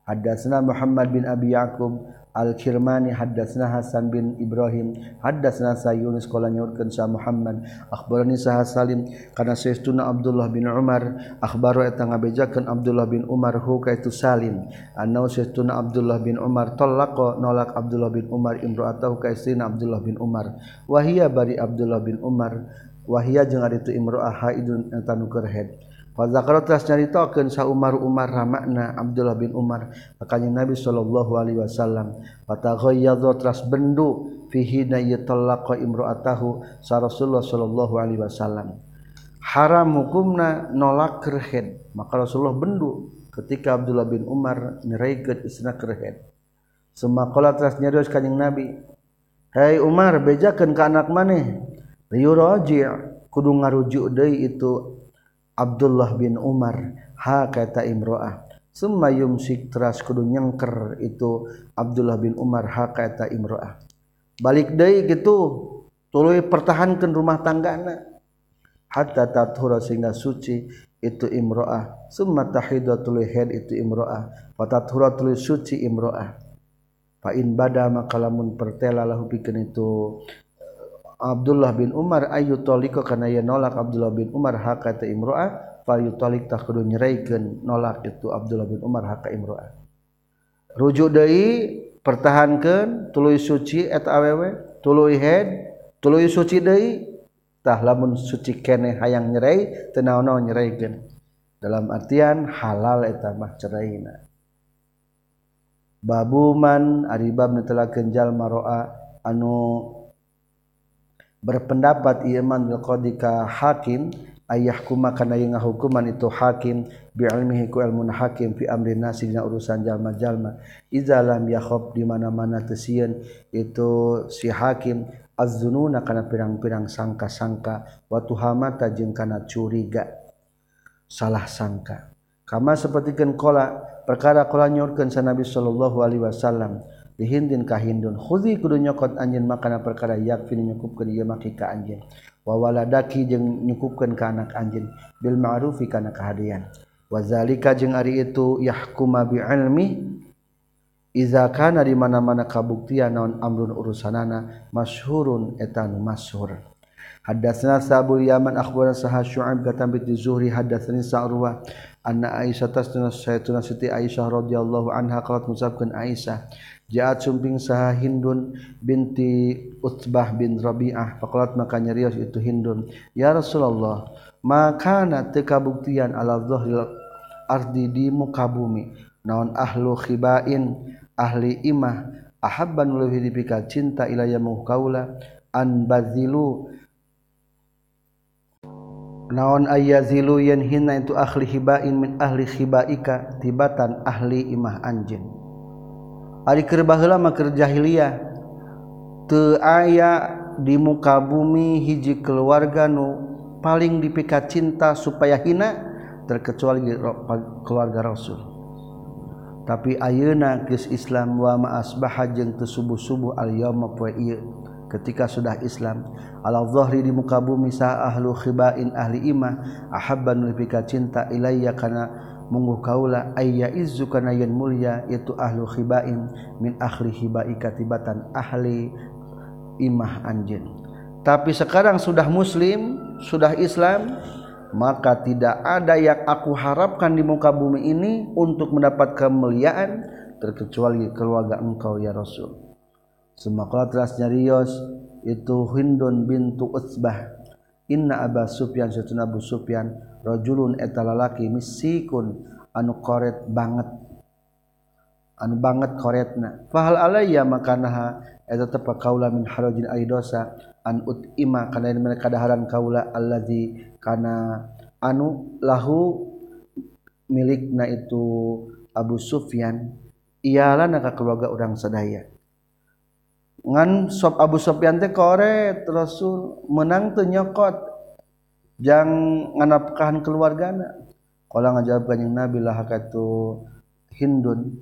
Hadasna Muhammad bin Abi Yaqub Al-Kirmani haddatsna Hasan bin Ibrahim haddatsna sa Yunus qala nyurkeun sa Muhammad akhbarani sa Salim kana sayyiduna Abdullah bin Umar akhbaru eta ngabejakeun Abdullah bin Umar hu kaitu Salim. Annau sayyiduna Abdullah bin Umar talaqa nolak Abdullah bin Umar imra'atahu kaisina Abdullah bin Umar. Wahia bari Abdullah bin Umar wahia jeung ari teu imra'ah haidun eta nukerhead. Head nyaritaken sa Umar Umar ramakna Abdullah bin Umar makanya Nabi Shallallahu Alaihi Wasallam patras bendu fihimroatahu Rasulullah Shallallahu Alaihi Wasallam. Haram hukumna nolak kerhead maka Rasulullah bendu ketika Abdullah bin Umar niraiget isna kerhead semua kola teras nyarios kanjing Nabi Hai Umar bejakan ke anak maneh? Liyuraji. Kudu ngarujuk deui itu Abdullah bin Umar ha kata imro'ah. Semua yumsik teras kudu nyengker itu Abdullah bin Umar ha kata imro'ah. Balik deui gitu tuluy pertahankan rumah tanggana. Hatta tathura sehingga suci itu imro'ah. Summa tahidu tuluy head itu imro'ah. Wa tathura tuluy suci imro'ah. Fa in bada maka lamun pertela lahu itu Abdullah bin Umar ayu toliko kana ye nolak Abdullah bin Umar hakata imro'ah fayu tolik tak kudu nyeraikan nolak itu Abdullah bin Umar haka imro'ah rujuk dari pertahankan tuluy suci et awewe tuluy head tuluy suci dari tah lamun suci kene hayang nyerai tenau-nau nyeraikan. Dalam artian halal etamah ceraina. Babuman aribab netelakeun jalma roa anu berpendapat iman bil qadika hakim ayah kuma kana yang hukuman itu hakim bi ilmihi ku ilmun hakim fi amri nasina urusan jalma-jalma. Iza lam yakhob di mana-mana tesieun itu si hakim az-zununa kana pirang-pirang sangka-sangka wa tuhamata jeung kana curiga. Salah sangka. Kama sapertikeun qala perkara qala nyorkeun sa Nabi sallallahu alaihi wasallam dihintin ka Hindun. Khuzi kudu nyokot anjeun makana perkara yakfin nyukupkeun ieu maki ka anjeun. Wa waladaki jeung nyukupkeun ka anak anjeun. Bil ma'rufi kana kahadian. Wazalika jeung ari itu yahkuma bi ilmi. Iza kana di mana-mana kabuktian naon amrun urusanana masyhurun etan masyhur. Hadatsna Sabul Yaman akhbarana Sahah Syu'aib katam bi Zuhri hadatsani Sa'ruwah. anna Aisyah tasna sayyiduna Siti Aisyah radhiyallahu anha qalat musabkeun Aisyah jaat sumping saha Hindun binti Utbah bin Rabi'ah. Faqalat maka nyarios itu Hindun ya Rasulullah maka na teu kabuktian ala dhahril ardi di muka bumi? Naon ahlu khibain ahli imah ahabban leuwih dipika cinta ilaya mukaula an bazilu naon ayazilu yen hina itu ahli hibain min ahli hibaika tibatan ahli imah anjin ari keur baheula mah keur jahiliyah. Teu aya di muka bumi hiji keluarga nu paling dipikat cinta supaya hina terkecuali keluarga Rasul. Tapi ayeuna geus Islam wa ma asbaha jeung teu subuh-subuh al yauma poe ieu. Ketika sudah Islam Allahzohri di muka bumi sah ahlu khibain ahli Imah ahabban lepikat cinta Iiya karena munggu kaula ayya izu kana yen mulia itu ahlu khibain min ahli hibai katibatan ahli imah anjeun tapi sekarang sudah muslim sudah Islam maka tidak ada yang aku harapkan di muka bumi ini untuk mendapat kemuliaan terkecuali keluarga engkau ya Rasul semakala teras nyarios itu Hindun bintu Utsbah. Inna Aba Sufyan satuna Abu Sufyan rajulun eta lalaki misikun anu koret banget. Anu banget koretna. Fahal alayya makanaha eta tepa kaula min harajin aidosa an ut ima kana mereka kadaharan kaula allazi kana anu lahu milikna itu Abu Sufyan. Iyalah naka keluarga orang sadaya ngan sop Abu Sufyan teh koret Rasul. Menang teu nyokot. Jang nganapkahan keluargana. Kalau ngajawab kanjing Nabi lah katu Hindun.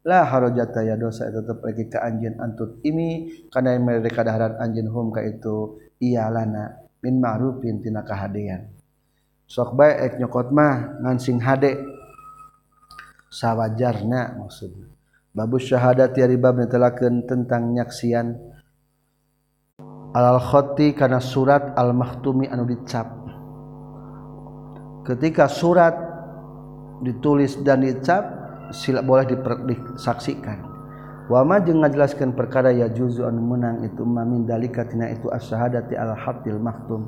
Lah harojata ya dosa itu tetap lagi ke anjin antut ini karena yang mereka daharan anjin hum ka itu iya lana min ma'rufin tina kahadian. Sok bae ek nyokot mah ngan sing hade. Sawajarna maksudnya Babu syahadat ya ribab netelakeun tentang nyaksian alal khoti kana surat al mahtumi anu dicap. Ketika surat ditulis dan dicap sila boleh disaksikan. Wama jeung ngajelaskeun perkara ya juzu anu menang itu mamin dalika tina itu asyhadati al hatil mahtum.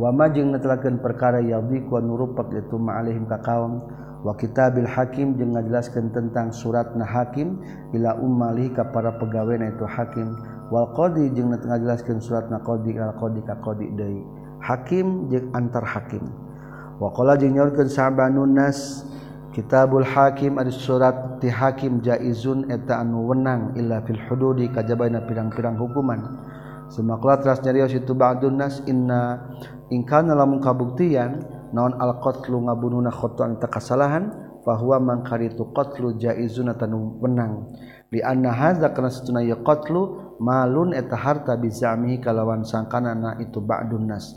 Wama jeung netelakeun perkara ya biqwa nurupak itu ma'alihim ka kaum wakita Bil Hakim jeung ngajelaskan tentang surat na Hakim bila umali ka para pegawai na itu Hakim. Wal Qdi jeung ngajelaskan surat na Qdi al Qdi ka Qdi Day Hakim jeung antar Hakim. Wakola jeung nyorkeun sahabanunas Kitabul Hakim ada surat ti Hakim jaizun eta anu wenang illa fil hududi kajabaina pirang-pirang hukuman. Semakla teras nyarios itu ba'dun nas inna ingkana lamun kabuktian naon alqatlu ngabununa khotoan takasalahan bahwa mangkari itu qatlu jaizuna tanu menang li anna hadza kana satuna ya qatlu malun eta harta bizami kalawan sangkanana itu ba'dun nas.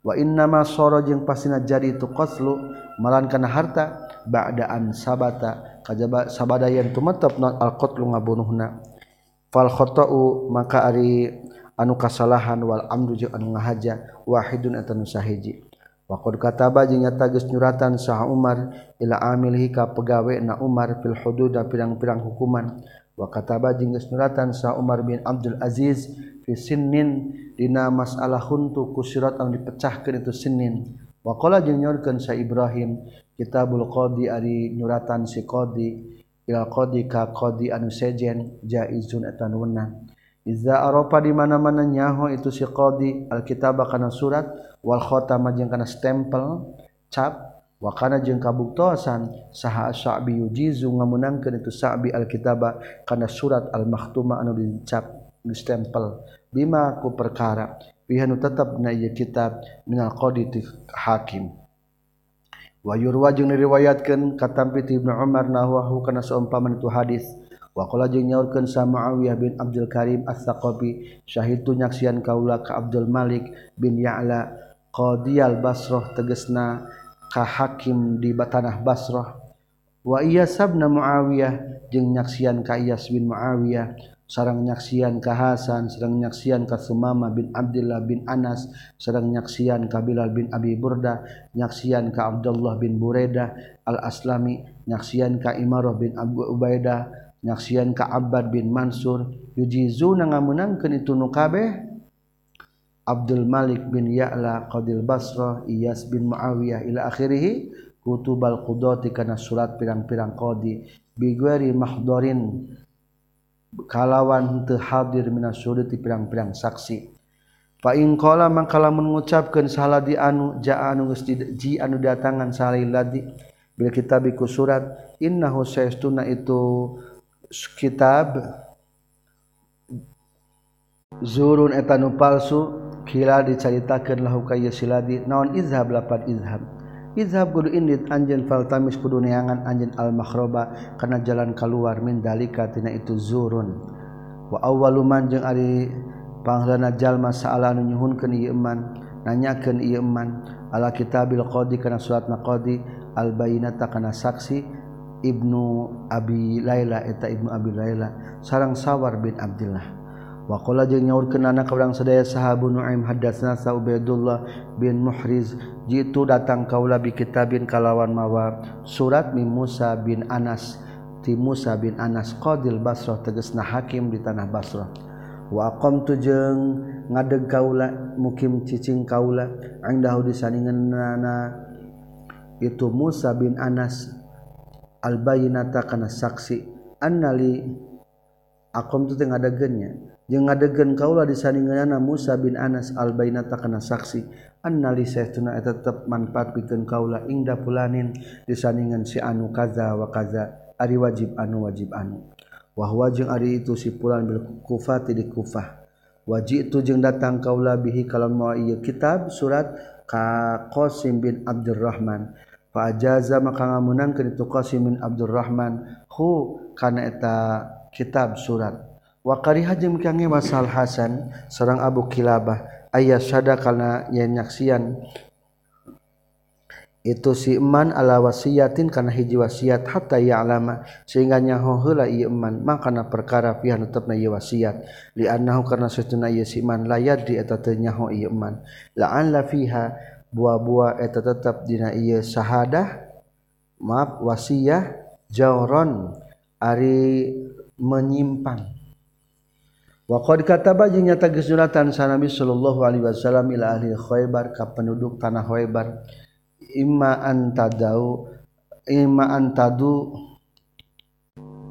Wa inna ma sara jeung pasina jadi itu qatlu malan kana harta ba'daan sabata kajaba sabada yang tumetep non al qatlu ngabunuhna. Fal khata'u maka ari anu kasalahan wal amdu jeung anu ngahaja wahidun eta nu sahiji. Waqad kataba jeung nyata geus nyuratan saha Umar ila amilhi ka pegawe na Umar fil hudud pirang-pirang hukuman. Wa kataba jeung geus nyuratan saha Umar bin Abdul Aziz fi sinnin dina masalah huntu ku sirat anu dipecahkeun itu sinnin. Wa qala jeung nyorkeun sa Ibrahim kitabul qadi ari nyuratan si qadi ila qadi ka qadi anu sejen jaizun eta weunang. Iza aropa di mana-mana nyaho itu si qadi alkitab kana surat wal khatama jeung kana stempel cap wa kana jeung kabuktosan saha sa'bi yujizu ngamunangkeun itu sa'bi alkitaba kana surat al mahtuma anu dicap di stempel bima ku perkara pihanu tetap na ieu kitab minal qadi hakim. Wa yurwa jeung diriwayatkeun katampi ti Ibnu Umar nahwahu kana saumpaman itu hadis. Wakola jeung nyaurkeun sa Muawiyah bin Abdul Karim As-Saqafi syahidu nyaksian kaula ka Abdul Malik bin Ya'la qadiyal Basrah tegesna ka hakim di tanah Basrah. Wa Iyas bin Muawiyah jeung nyaksian ka Iyas bin Muawiyah sareng nyaksian ka Hasan sareng nyaksian ka Sumama bin Abdullah bin Anas sareng nyaksian ka Bilal bin Abi Burda nyaksian ka Abdullah bin Buraidah Al-Aslami nyaksian ka Imarah bin Abu Ubaidah nyaksian ka Abbad bin Mansur yujizu na ngamunangkeun itu nu kabeh? Abdul Malik bin Ya'la Qadil Basrah Iyas bin Muawiyah ila akhirih kutubal qudati kana surat pirang-pirang qadi. Bigwari mahdorin kalawan teu hadir minas syurati pirang-pirang saksi. Fa in qala mangka lamun ngucapkeun salah di anu jaa anu geus ji anu datangan saliladi bil kitabiku surat innahu sayastuna itu kitab zurun etanu palsu kila dicaritakan lahu kaya siladi naon izhab lapat izhab? Izhab kudu indit anjen faltamis kudu neangan anjen al makhroba karena jalan keluar min dalika tina itu zurun. Wa awwalu man jeung ari pangrana jalma saala anu nyuhunkeun ieu iman nanyakeun ieu iman ala kitabil qadi kana suratna qadi al bayinata kana saksi Ibnu Abi Laila eta Ibnu Abi Laila sarang Sawar bin Abdullah waqala jeung nyaur kenana kaurang sadaya sahabu Nuaim hadatsna Ubaidullah bin Muhriz jitu datang kaula bi kitabin kalawan mawa surat min Musa bin Anas ti Musa bin Anas qadil Basrah tegasna hakim di tanah Basrah. Wa aqamtu jeung ngadeg kaula mukim cicing kaula angdahu disaningeunna itu Musa bin Anas albayinata kana saksi. Annali akom tu tengah ngadegeunnya jeung ngadegen kaula disaninganna Musa bin Anas albayinata kana saksi. Annali saytuna eta tetep manfaat pikeun kaula ingda pulanin disaningan si anu kaza wa kaza. Ari wajib anu wajib anu. Wahwa jeung ari itu si pulan bil kufati di kufah. Wajib itu jeung datang kaulah bihi kalau mau ieu kitab surat ka Qasim bin Abdurrahman. Pajaza maka ngamunang ke itu Qasimin Abdurrahman. Hu kana eta kitab surat. Wa kariha jeung kange masal Hasan sareng Abu Kilabah. Aya syada kana yen nyaksian. Itu si eman ala wasiyatin kana hiji wasiat hatta ya'lama. Sehingga nyaho heula ieu eman. Makana perkara fiha netepna ieu wasiat. Li annahu karna satuna ieu si eman. Layad di eta teu nyaho ieu eman. La'alla fiha buah-buah eta tetap dina ieu syahadah maaf wasiyah jauron ari menyimpang. Wa qad kataba jeung nyata geus sunatan sanabi sallallahu alaihi wasallam ila ahli khaybar ka penduduk tanah khaybar. Imma antadau imma antadu.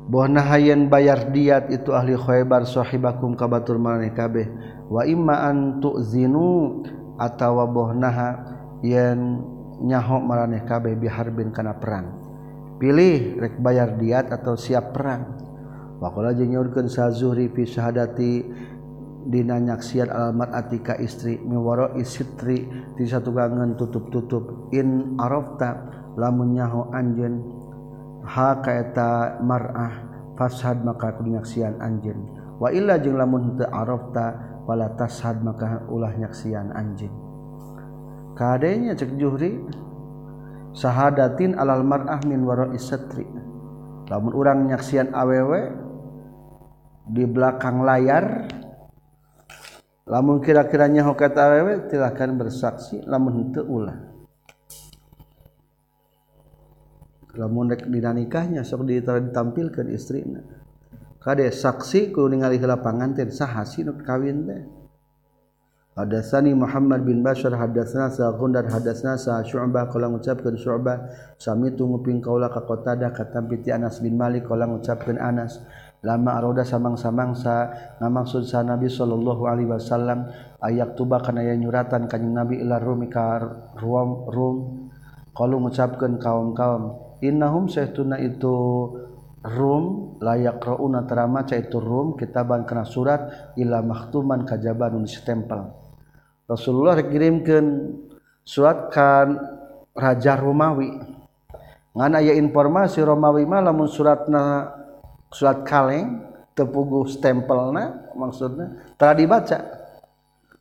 Bohna hayan bayar diat itu ahli khaybar sahibakum kabatur maneh kabeh. Wa imma antu zinu atawa bohnaha yen nyaho maraneh kabeh biharbin kana perang. Pilih rek bayar diat atau siap perang. Waqala jeung nyaurkeun sa fi syahadati dina nyaksian alamat atika istri miwaro isitri di satu gangen tutup-tutup. In arafta lamun nyaho anjeun ha kaeta mar'ah fashad maka kudu nyaksian anjeun. Wa illa jeung lamun teu arafta tashad maka ulah nyaksian anjing. Kanya cek juri sahadatin alal marah min waro istri namun orang nyaksian awewe di belakang layar lamun kira-kiranya hokat awewe silahkan bersaksi lamun itu ulah. Lamun dina nikahnya sok ditampilkan istrinya kade saksi ku ningali heula panganten saha sinut kawin teh. Hadatsani Muhammad bin Bashar hadatsana sa Gundar hadatsana Sa' Syu'bah qala ngucapkeun Syu'bah sami tu nguping kaula ka Qatadah katampi ti Anas bin Malik qala ngucapkeun Anas. Lama aroda samang-samangsa ngamaksud sa Nabi sallallahu alaihi wasallam ayak tuba kana aya nyuratan kanjing Nabi ila Rum ka Rum Rum. Qalu ngucapkeun kaum-kaum innahum saytuna itu Rum layak rauna teramaca itu rum kitaban kena surat ila makhtuman kajaban stempel. Rasulullah dikirimkan surat kan Raja Romawi. Ngana ya informasi Romawi mah lamun suratna surat kaleng tepuguh stempelna maksudnya telah dibaca.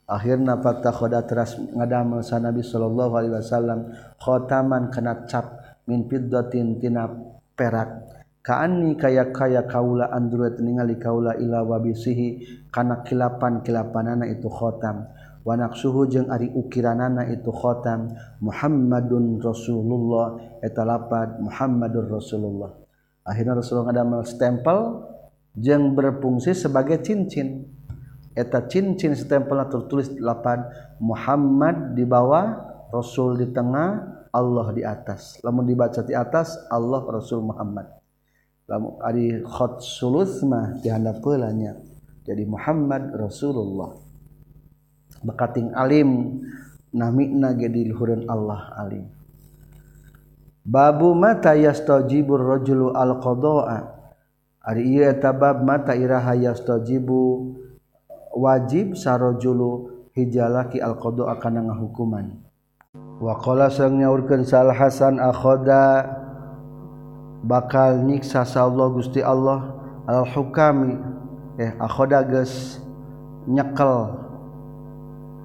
Akhirna fatah khoda teras ngadamel sa Nabi sallallahu alaihi wasallam khotaman kena cap min fiddatin tina perak kaani kaya kaya kaula andruet ningali kaula ila wabisihi kana kilapan-kilapanana itu khotam. Wa naqsuhu jeung ari ukiranana itu khotam. Muhammadun Rasulullah eta lapad Muhammadur Rasulullah. Akhirna Rasulullah ngadamel stempel jeung berfungsi sebagai cincin. Eta cincin stempelna tertulis lapad Muhammad di bawah Rasul di tengah Allah di atas. Lamun dibaca di atas Allah Rasul Muhammad. Ari khot sulus mah dihandap peulanya jadi Muhammad Rasulullah bakating alim namina ge di luhureun Allah alim Babu mata yastajibur-rajulu al-qada'a. Ari ieu eta bab mata iraha yastajibu wajib sarajulu hijalaki al-qada'a kana ngahukuman. Wa qala sang nyaurkeun Sal Hasan akhoda bakal nyiksa Allah Gusti Allah. Al-hukami eh akhoda geus nyekel.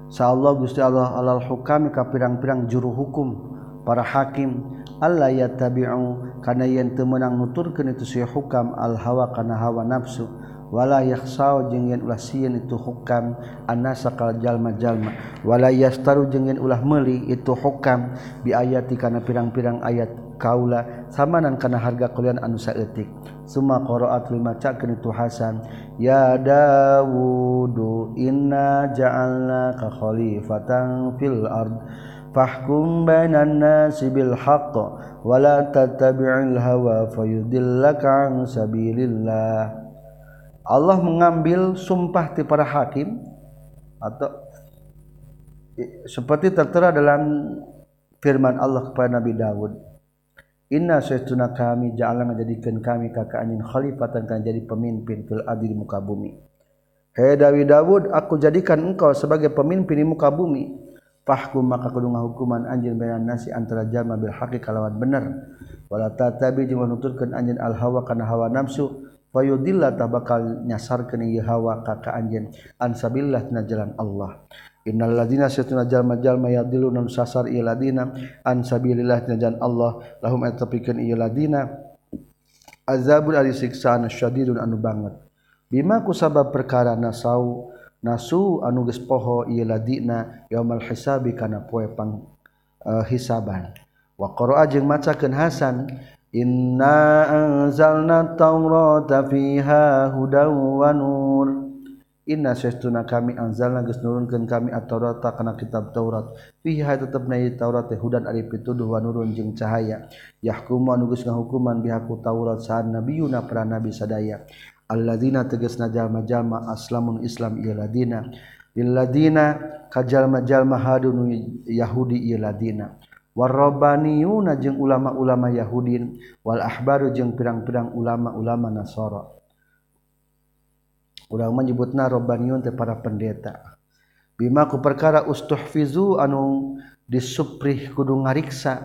Sa Allah Gusti Allah alal hukami ka pirang-pirang juru hukum para hakim. Allah yattabi'u kana yen teu meunang nuturkeun itu si hukam al hawa kana hawa nafsu. Wala yakhsau jeung yen ulah sieun itu hukam anasa kal jalma-jalma. Wala yastaru jeung yen ulah meuli itu hukam bi ayati kana pirang-pirang ayat. Kaula samanan kana harga kulian anu saeutik. Summa qaraat lima cakeun itu Hasan. Ya Dawudu inna ja'alna ka khalifatan fil ard. Fahkum bainan nasi bil haqq wa la tattabi'il hawa fayudillaka an sabilillah. Allah mengambil sumpah ti para hakim atau seperti tertera dalam firman Allah kepada Nabi Dawud Inna syaituna kami ja'ala menjadikan kami kakak angin khalifatan kan jadi pemimpin fil adi di muka bumi. Hei Dawi Dawud aku jadikan engkau sebagai pemimpin di muka bumi. Fahkum maka kudu hukuman anjeun bayan nasi antara jalma bil haqi kalawan bener wala tatabi jeung nuturkeun anjeun al hawa kana hawa nafsu. Fayudilla tabakal nyasarkeun ieu hawa ka ka anjeun an sabilillah tina jalan Allah Innal Innalladzina satuna jalma-jalma yadiluna sasar ieu ladina an sabilillah najan Allah. Lahum atapikeun ieu ladina. Azabun ari siksaan syadidun anu banget. Bima kusabab perkara nasau nasu anu geus poho ieu ladina yaumal hisabi kana poe pang uh, hisaban. Wa qara'a jeung macakeun Hasan inna anzalna taurata fiha hudaw wa nur. Inna sesuna kami anzalna geus nurunkeun kami at-Taurata kana kitab Taurat. Fiha tetep na Taurat teh hudan ari pituduh wa nurun jeung cahaya. Yahkumu anu geus ngahukuman bihaku Taurat saan nabiyuna para nabi sadaya. Alladzina tegasna jalma-jalma aslamun Islam ieu ladina. Lilladina kajalma-jalma hadun Yahudi ieu ladina. Warrabaniyuna jeung ulama-ulama Yahudin wal ahbaru jeung pirang-pirang ulama-ulama Nasara. Menyebut na robbanun para pendeta. Bimaku perkara ustuh fizu anu disuprih kudu ngariksa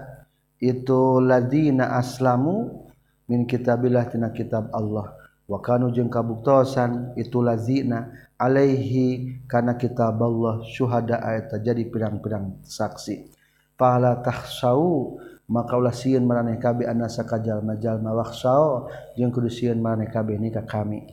itu ladina aslamu min kitabillah kitab Allah. Wakanu jeung kabuktosan itu lazina alaihi kana kitab Allah syuhada ayat jadi pirang-pirang saksi. Pahala tahsau maka ulah sieun maraneh kabeh anasa kajal jalma waksau jeung kudu sieun maraneh kabeh nikah kami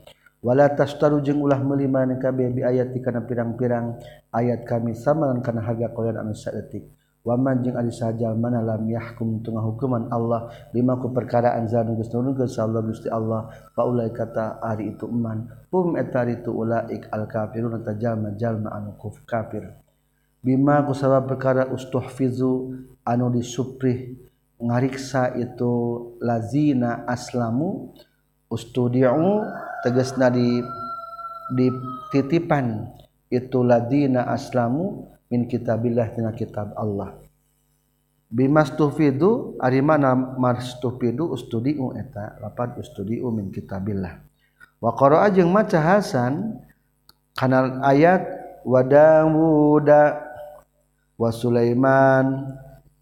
wala tastaru jeung ulah meuli maneh kabeh bi ayati kana pirang-pirang ayat kami samalan kana harga kalian anu saeutik. Waman jeung ari saja mana lam yahkum tengah hukuman Allah lima ku perkara anzalna geus nurunkeun Allah Gusti Allah. Ulai kata ari itu eman. Hum eta itu ulaik al kafirun ta jalma anu kafir. Bima ku sabab perkara ustuhfizu anu disuprih ngariksa itu lazina aslamu ustudiu tegesna di dititipan. Itu ladina aslamu min kitabillah tina kitab Allah. Bimastufidu ari mana mastufidu ustudiu eta lapan ustudiu min kitabillah. Wa qara'a jeung maca Hasan kana ayat wa Dawuda wa Sulaiman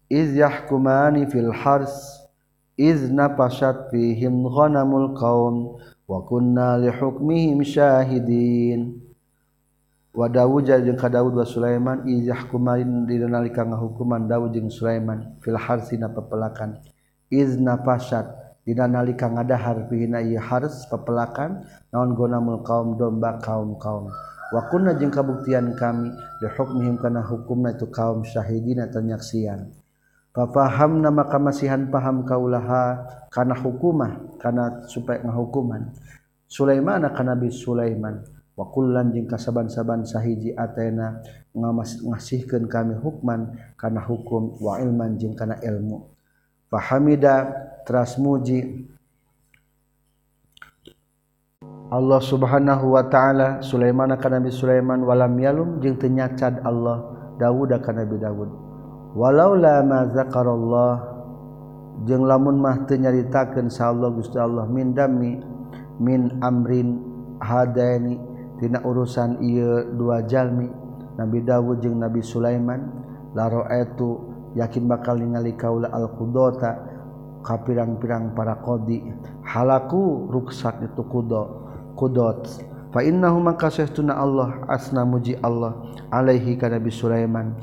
iz yahkumani fil hars. izna pasat fihim ghanamul qaum wa kunna li hukmihim syahidin wa Dawud jeung ka Dawud wa Sulaiman iz yahkumarin dina nalika ngahukuman Dawud jeung Sulaiman fil harsi na pepelakan izna pasat dina nalika ngadahar fihina ieu hars pepelakan naon ghanamul qaum domba kaum-kaum wa kunna jeung kabuktian kami li hukmihim kana hukumna itu kaum syahidina tanyaksian paham nama kamasihan paham kaulaha. Karena hukumah karena supaya hukuman Sulaiman akan Nabi Sulaiman. Wakullan jing kasaban-saban sahiji atena ngasihkan kami hukman karena hukum wa ilman jing karena ilmu. Fahamida trasmuji Allah subhanahu wa ta'ala Sulaiman akan Nabi Sulaiman walam yalum jing tenyacad Allah. Dawud akan Nabi Dawud walau lama zakarallah jeung lamun mah teu nyaritakeun Allah Gusti Allah min dami min amrin hadaini tina urusan ieu dua jalmi. Nabi Dawud jeung Nabi Sulaiman la raaitu yakin bakal ningali kaula al qudota ka pirang-pirang para qadi. Halaku ruksak itu kudo kudot. Fa innahu maka Allah asna muji Allah alaihi ka Nabi Sulaiman.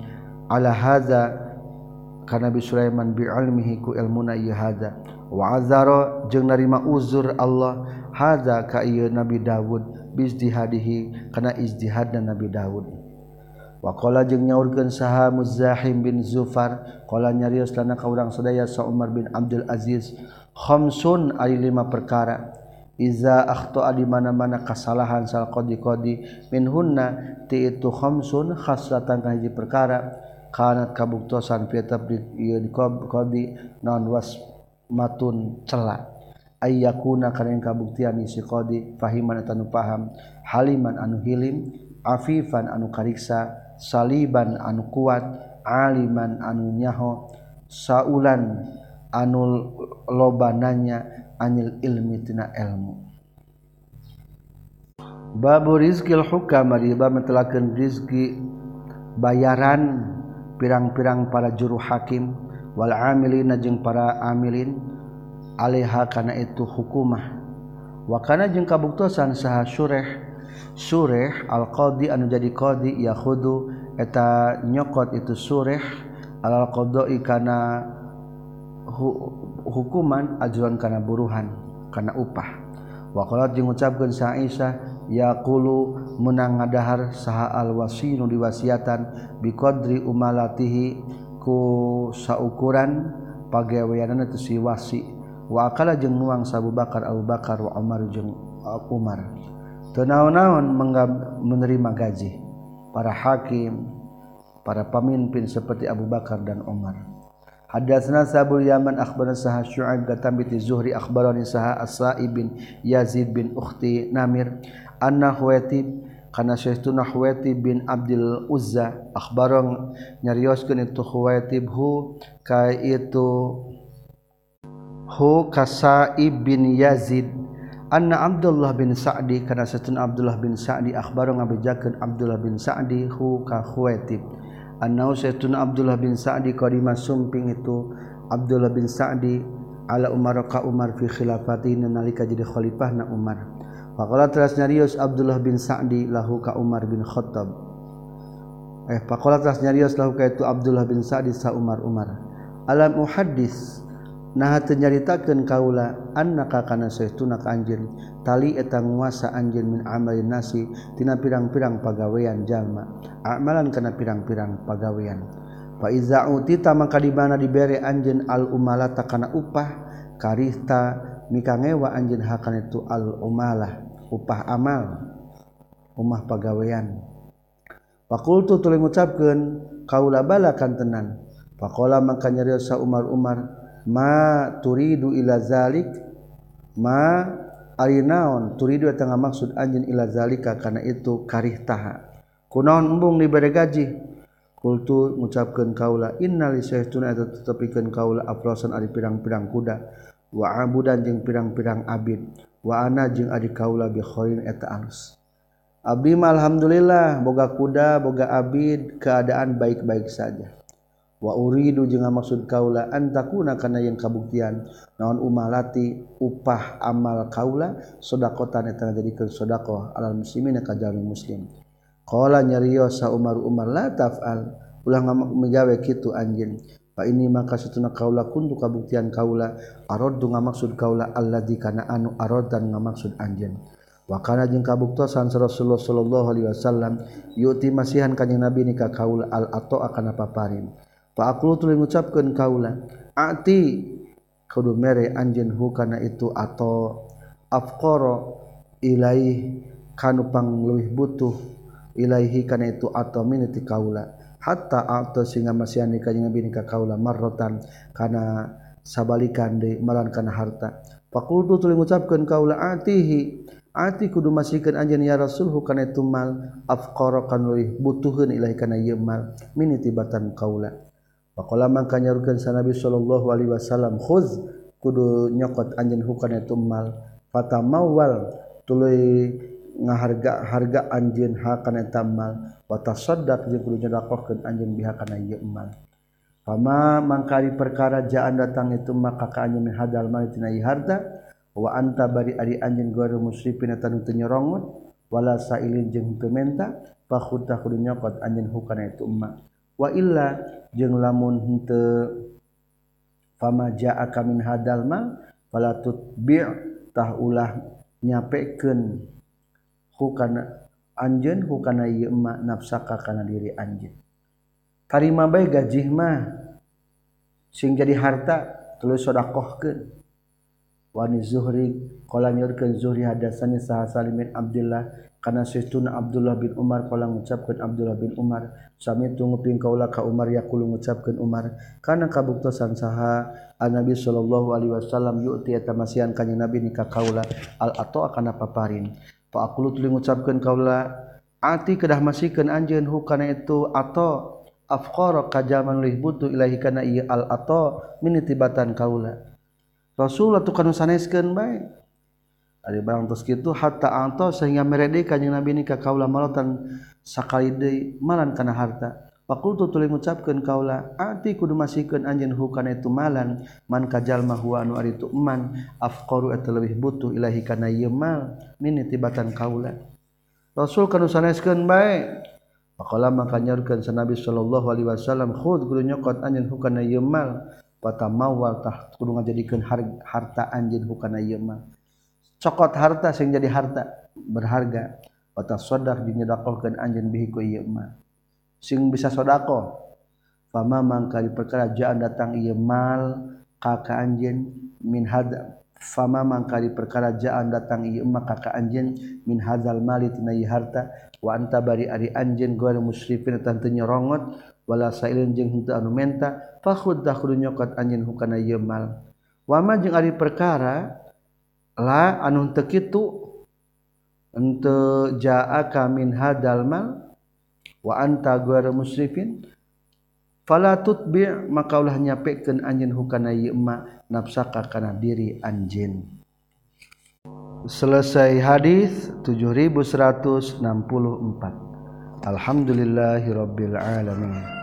Ala hadza kana Nabi Sulaiman bi ilmihi ku ilmuna ieu hadza. Wa azara jeung narima uzur Allah hadza ka ieu Nabi Dawud bizdihadihi kana ijtihadna Nabi Dawud. Wa qala jeung nyaurkeun saha Muzahim bin Zufar qala nyarios lana ka urang sadaya sa Umar bin Abdul Aziz khamsun ari lima perkara. Iza akhta di mana-mana kasalahan sal qadi-qadi minhunna ti itu khamsun khassatan ka perkara kanat kabuktosan ieu di qadi non was matun celak ayyakuna kana kabuktian si qadi fahiman anu paham haliman anu hilim afifan anu kariksa saliban anu kuat aliman anu nyaho saulan anu lobananya anil ilmi tina ilmu. Babu rizqil hukam ari bab rizki bayaran pirang-pirang para juru hakim wal amilin najeng para amilin Aleha kana itu hukumah. Wakana jeung kabuktosan saha sureh. Sureh alqadi anu jadi qadi yakhudu eta nyokot itu sureh. Al qadai kana hu, hukuman ajuran kana buruhan kana upah. Waqalat jeung ngucapkeun sa Aisyah yakulu menang ngadahar saha al-wasinu diwasiatan biqadri umalatihi ku saukuran pagaweanan itu si wasi. Wa akala jeung nuang Abu Bakar Abu Bakar wa Umar jeung Umar. Tena-naon menerima gaji? Para hakim para pemimpin seperti Abu Bakar dan Umar. Hadatsana Sabul Yaman akhbarana Sahih Syu'aib katam bi Zuhri akhbarani Sahih As-Sa'ib bin Yazid bin Ukhti Namir annahuwetib karena Syekhuna Huwaitib bin Abdul Uzza akhbarang nyarioskeun itu Huwaitib hu ka itu hu Kasaib bin Yazid. Anna Abdullah bin Sa'di karena Syekhuna Abdullah bin Sa'di akhbarang ngabejakeun Abdullah bin Sa'di hu ka Huwaitib anna Syekhuna Abdullah bin Sa'di qadima sumping itu Abdullah bin Sa'di ala Umar ka Umar fi khilafati nalika jadi khalifahna Umar. Pakola teras nyarius Abdullah bin Sa'di lahu ka Umar bin Khattab. Eh, pakola teras nyarius lahu ka itu Abdullah bin Sa'di sa Umar Umar. Alam muhaddis nah nyaritakeun kaula annaka kana saestuna ka anjeun tali eta nguasa anjeun min amalin nasi tina pirang-pirang pagawean jalma amalan kana pirang-pirang pagawean fa iza utita maka di mana dibere anjeun al umalata kana upah karihta mikangewa anjin hakan itu al umalah upah amal umah pagawean. Fakultu tuling ngucapkeun kaula balakan tenan. faqala maka nyarios Umar Umar ma turidu ila zalik? Ma arinaon turidu tengah maksud anjin ila zalika karena itu karih taha. Kunaon embung dibere gaji? Kultu ngucapkeun kaula innalisaituna eta tetepikeun kaula aprosan ari pirang-pirang kuda. waabudan jeung pirang-pirang Abid. Waana jeung adik kaula bikhoin eta alus. Abdima Alhamdulillah boga kuda boga Abid keadaan baik-baik saja. Wa uridu jeung maksud kaula antakuna kana yang kabuktian. Naon umalati upah amal kaula sodakotan eta jadikeun sedekah alal muslimin ka jalmi muslim. Qala nyarios sa Umar Umar la taf'al. Ulah menjawe kitu anjeun Fa ini maka satuna kaula kuntu kabuktian kaula aradu ngamaksud kaula alladzi kana anu aradan ngamaksud anjeun. Wa kana jeung kabuktosan Rasulullah sallallahu alaihi wasallam yuti masihan kanjing Nabi ni ka kaula al ato akan paparin. Fa aku tuluy ngucapkeun kaula ati kudu mere anjeun hu kana itu ato afqara ilaih kanu pang leuwih butuh ilaihi kana itu ato minati kaula hatta atau sehingga masih ani kanjeng nabi ka kaula marrotan kana sabalikan de malan kana harta. Fakultu tuluy ngucapkeun kaula atihi ati kudu masihkeun anjeun ya rasul hukana itu mal afqara kan leuwih butuheun ilahi kana ieu mal. Min tibatan kaula. Faqala mangka nyarukeun sanabi sallallahu alaihi wasallam khuz kudu nyokot anjeun hukana itu mal. Fatamawal tuluy ngaharga harga anjeun hakana tamal watas sadak jeung kudu nyedakohkeun anjeun biha kana ieu iman. Fama mangkari perkara jaan datang itu maka ka anjeun hadal mani tina harta wa anta bari ari anjeun gore musrifin eta nu teu nyorongot wala sa'ilin jeung teu menta fa khutta kudu nyokot anjeun hukana itu umma wa illa jeung lamun henteu fama jaa min hadal mal wala tutbi' tah ulah nyapekeun hukana Anjun hukana ymak nafsaka kana diri anjen karima baik gajih mah sing jadi harta tulis sodakohkeun. Wani zuhri qala nyurkeun zuhri hadasani sah salimin abdullah kana sayyiduna abdullah bin umar kala ngucapkeun abdullah bin umar sami tu nguping kaula ka umar yaqulu ngucapkeun umar kana kabuktosan saha nabi sallallahu alaihi wasallam yu'ti tamasian kanjing nabi nikah kaula al ato akan paparin. Fakulutli ngucapkan kaula ati kedah masihkan anjeun hukana itu atau afqara kajaman lih butuh ilahi kana ieu al atau minitibatan kaula. Rasulullah tukang saneskeun bae. Ari barang terus kitu hatta anto sehingga merede kanjing Nabi ni kaula malotan sakali deui malan kana harta. Pakul tu tulis mengucapkan kaulah ati kudu masihkan anjen hukan itu malan man kajal mahua anu ari itu man afkoru itu lebih butuh ilahi karena yemal minit tibatan kaulah Rasul kanu sanaskan baik Pakola makanya urkan sanabi sallallahu alaihi wasallam khud kudu nyokot anjen hukan itu mal pata mawal tah kudu ngajadikan harta anjen hukan itu mal. Cokot harta sehingga jadi harta berharga pata sodak dinyedakohkan anjen bihiku iya mal. sing bisa sodako. Fama mangka di perkara jaan datang ieu mal kakak anjen min hada fama mangka di perkara datang ieu ma ka anjeun min hadzal mali tina harta. Wa anta bari ari anjeun goal musyrifin tan teu nyerongot wala sailin jeung henteu anu menta fakhud dakhru nyokot anjeun hukana ieu mal. Wama jeung ari perkara la anu teu kitu henteu jaa ka min hadzal mal wa anta gore musrifin fala tutbi maka ulah nyapekeun anjeun hukana ieu ma nafsaka kana diri anjin selesai hadis 7164 Alhamdulillahirabbil alamin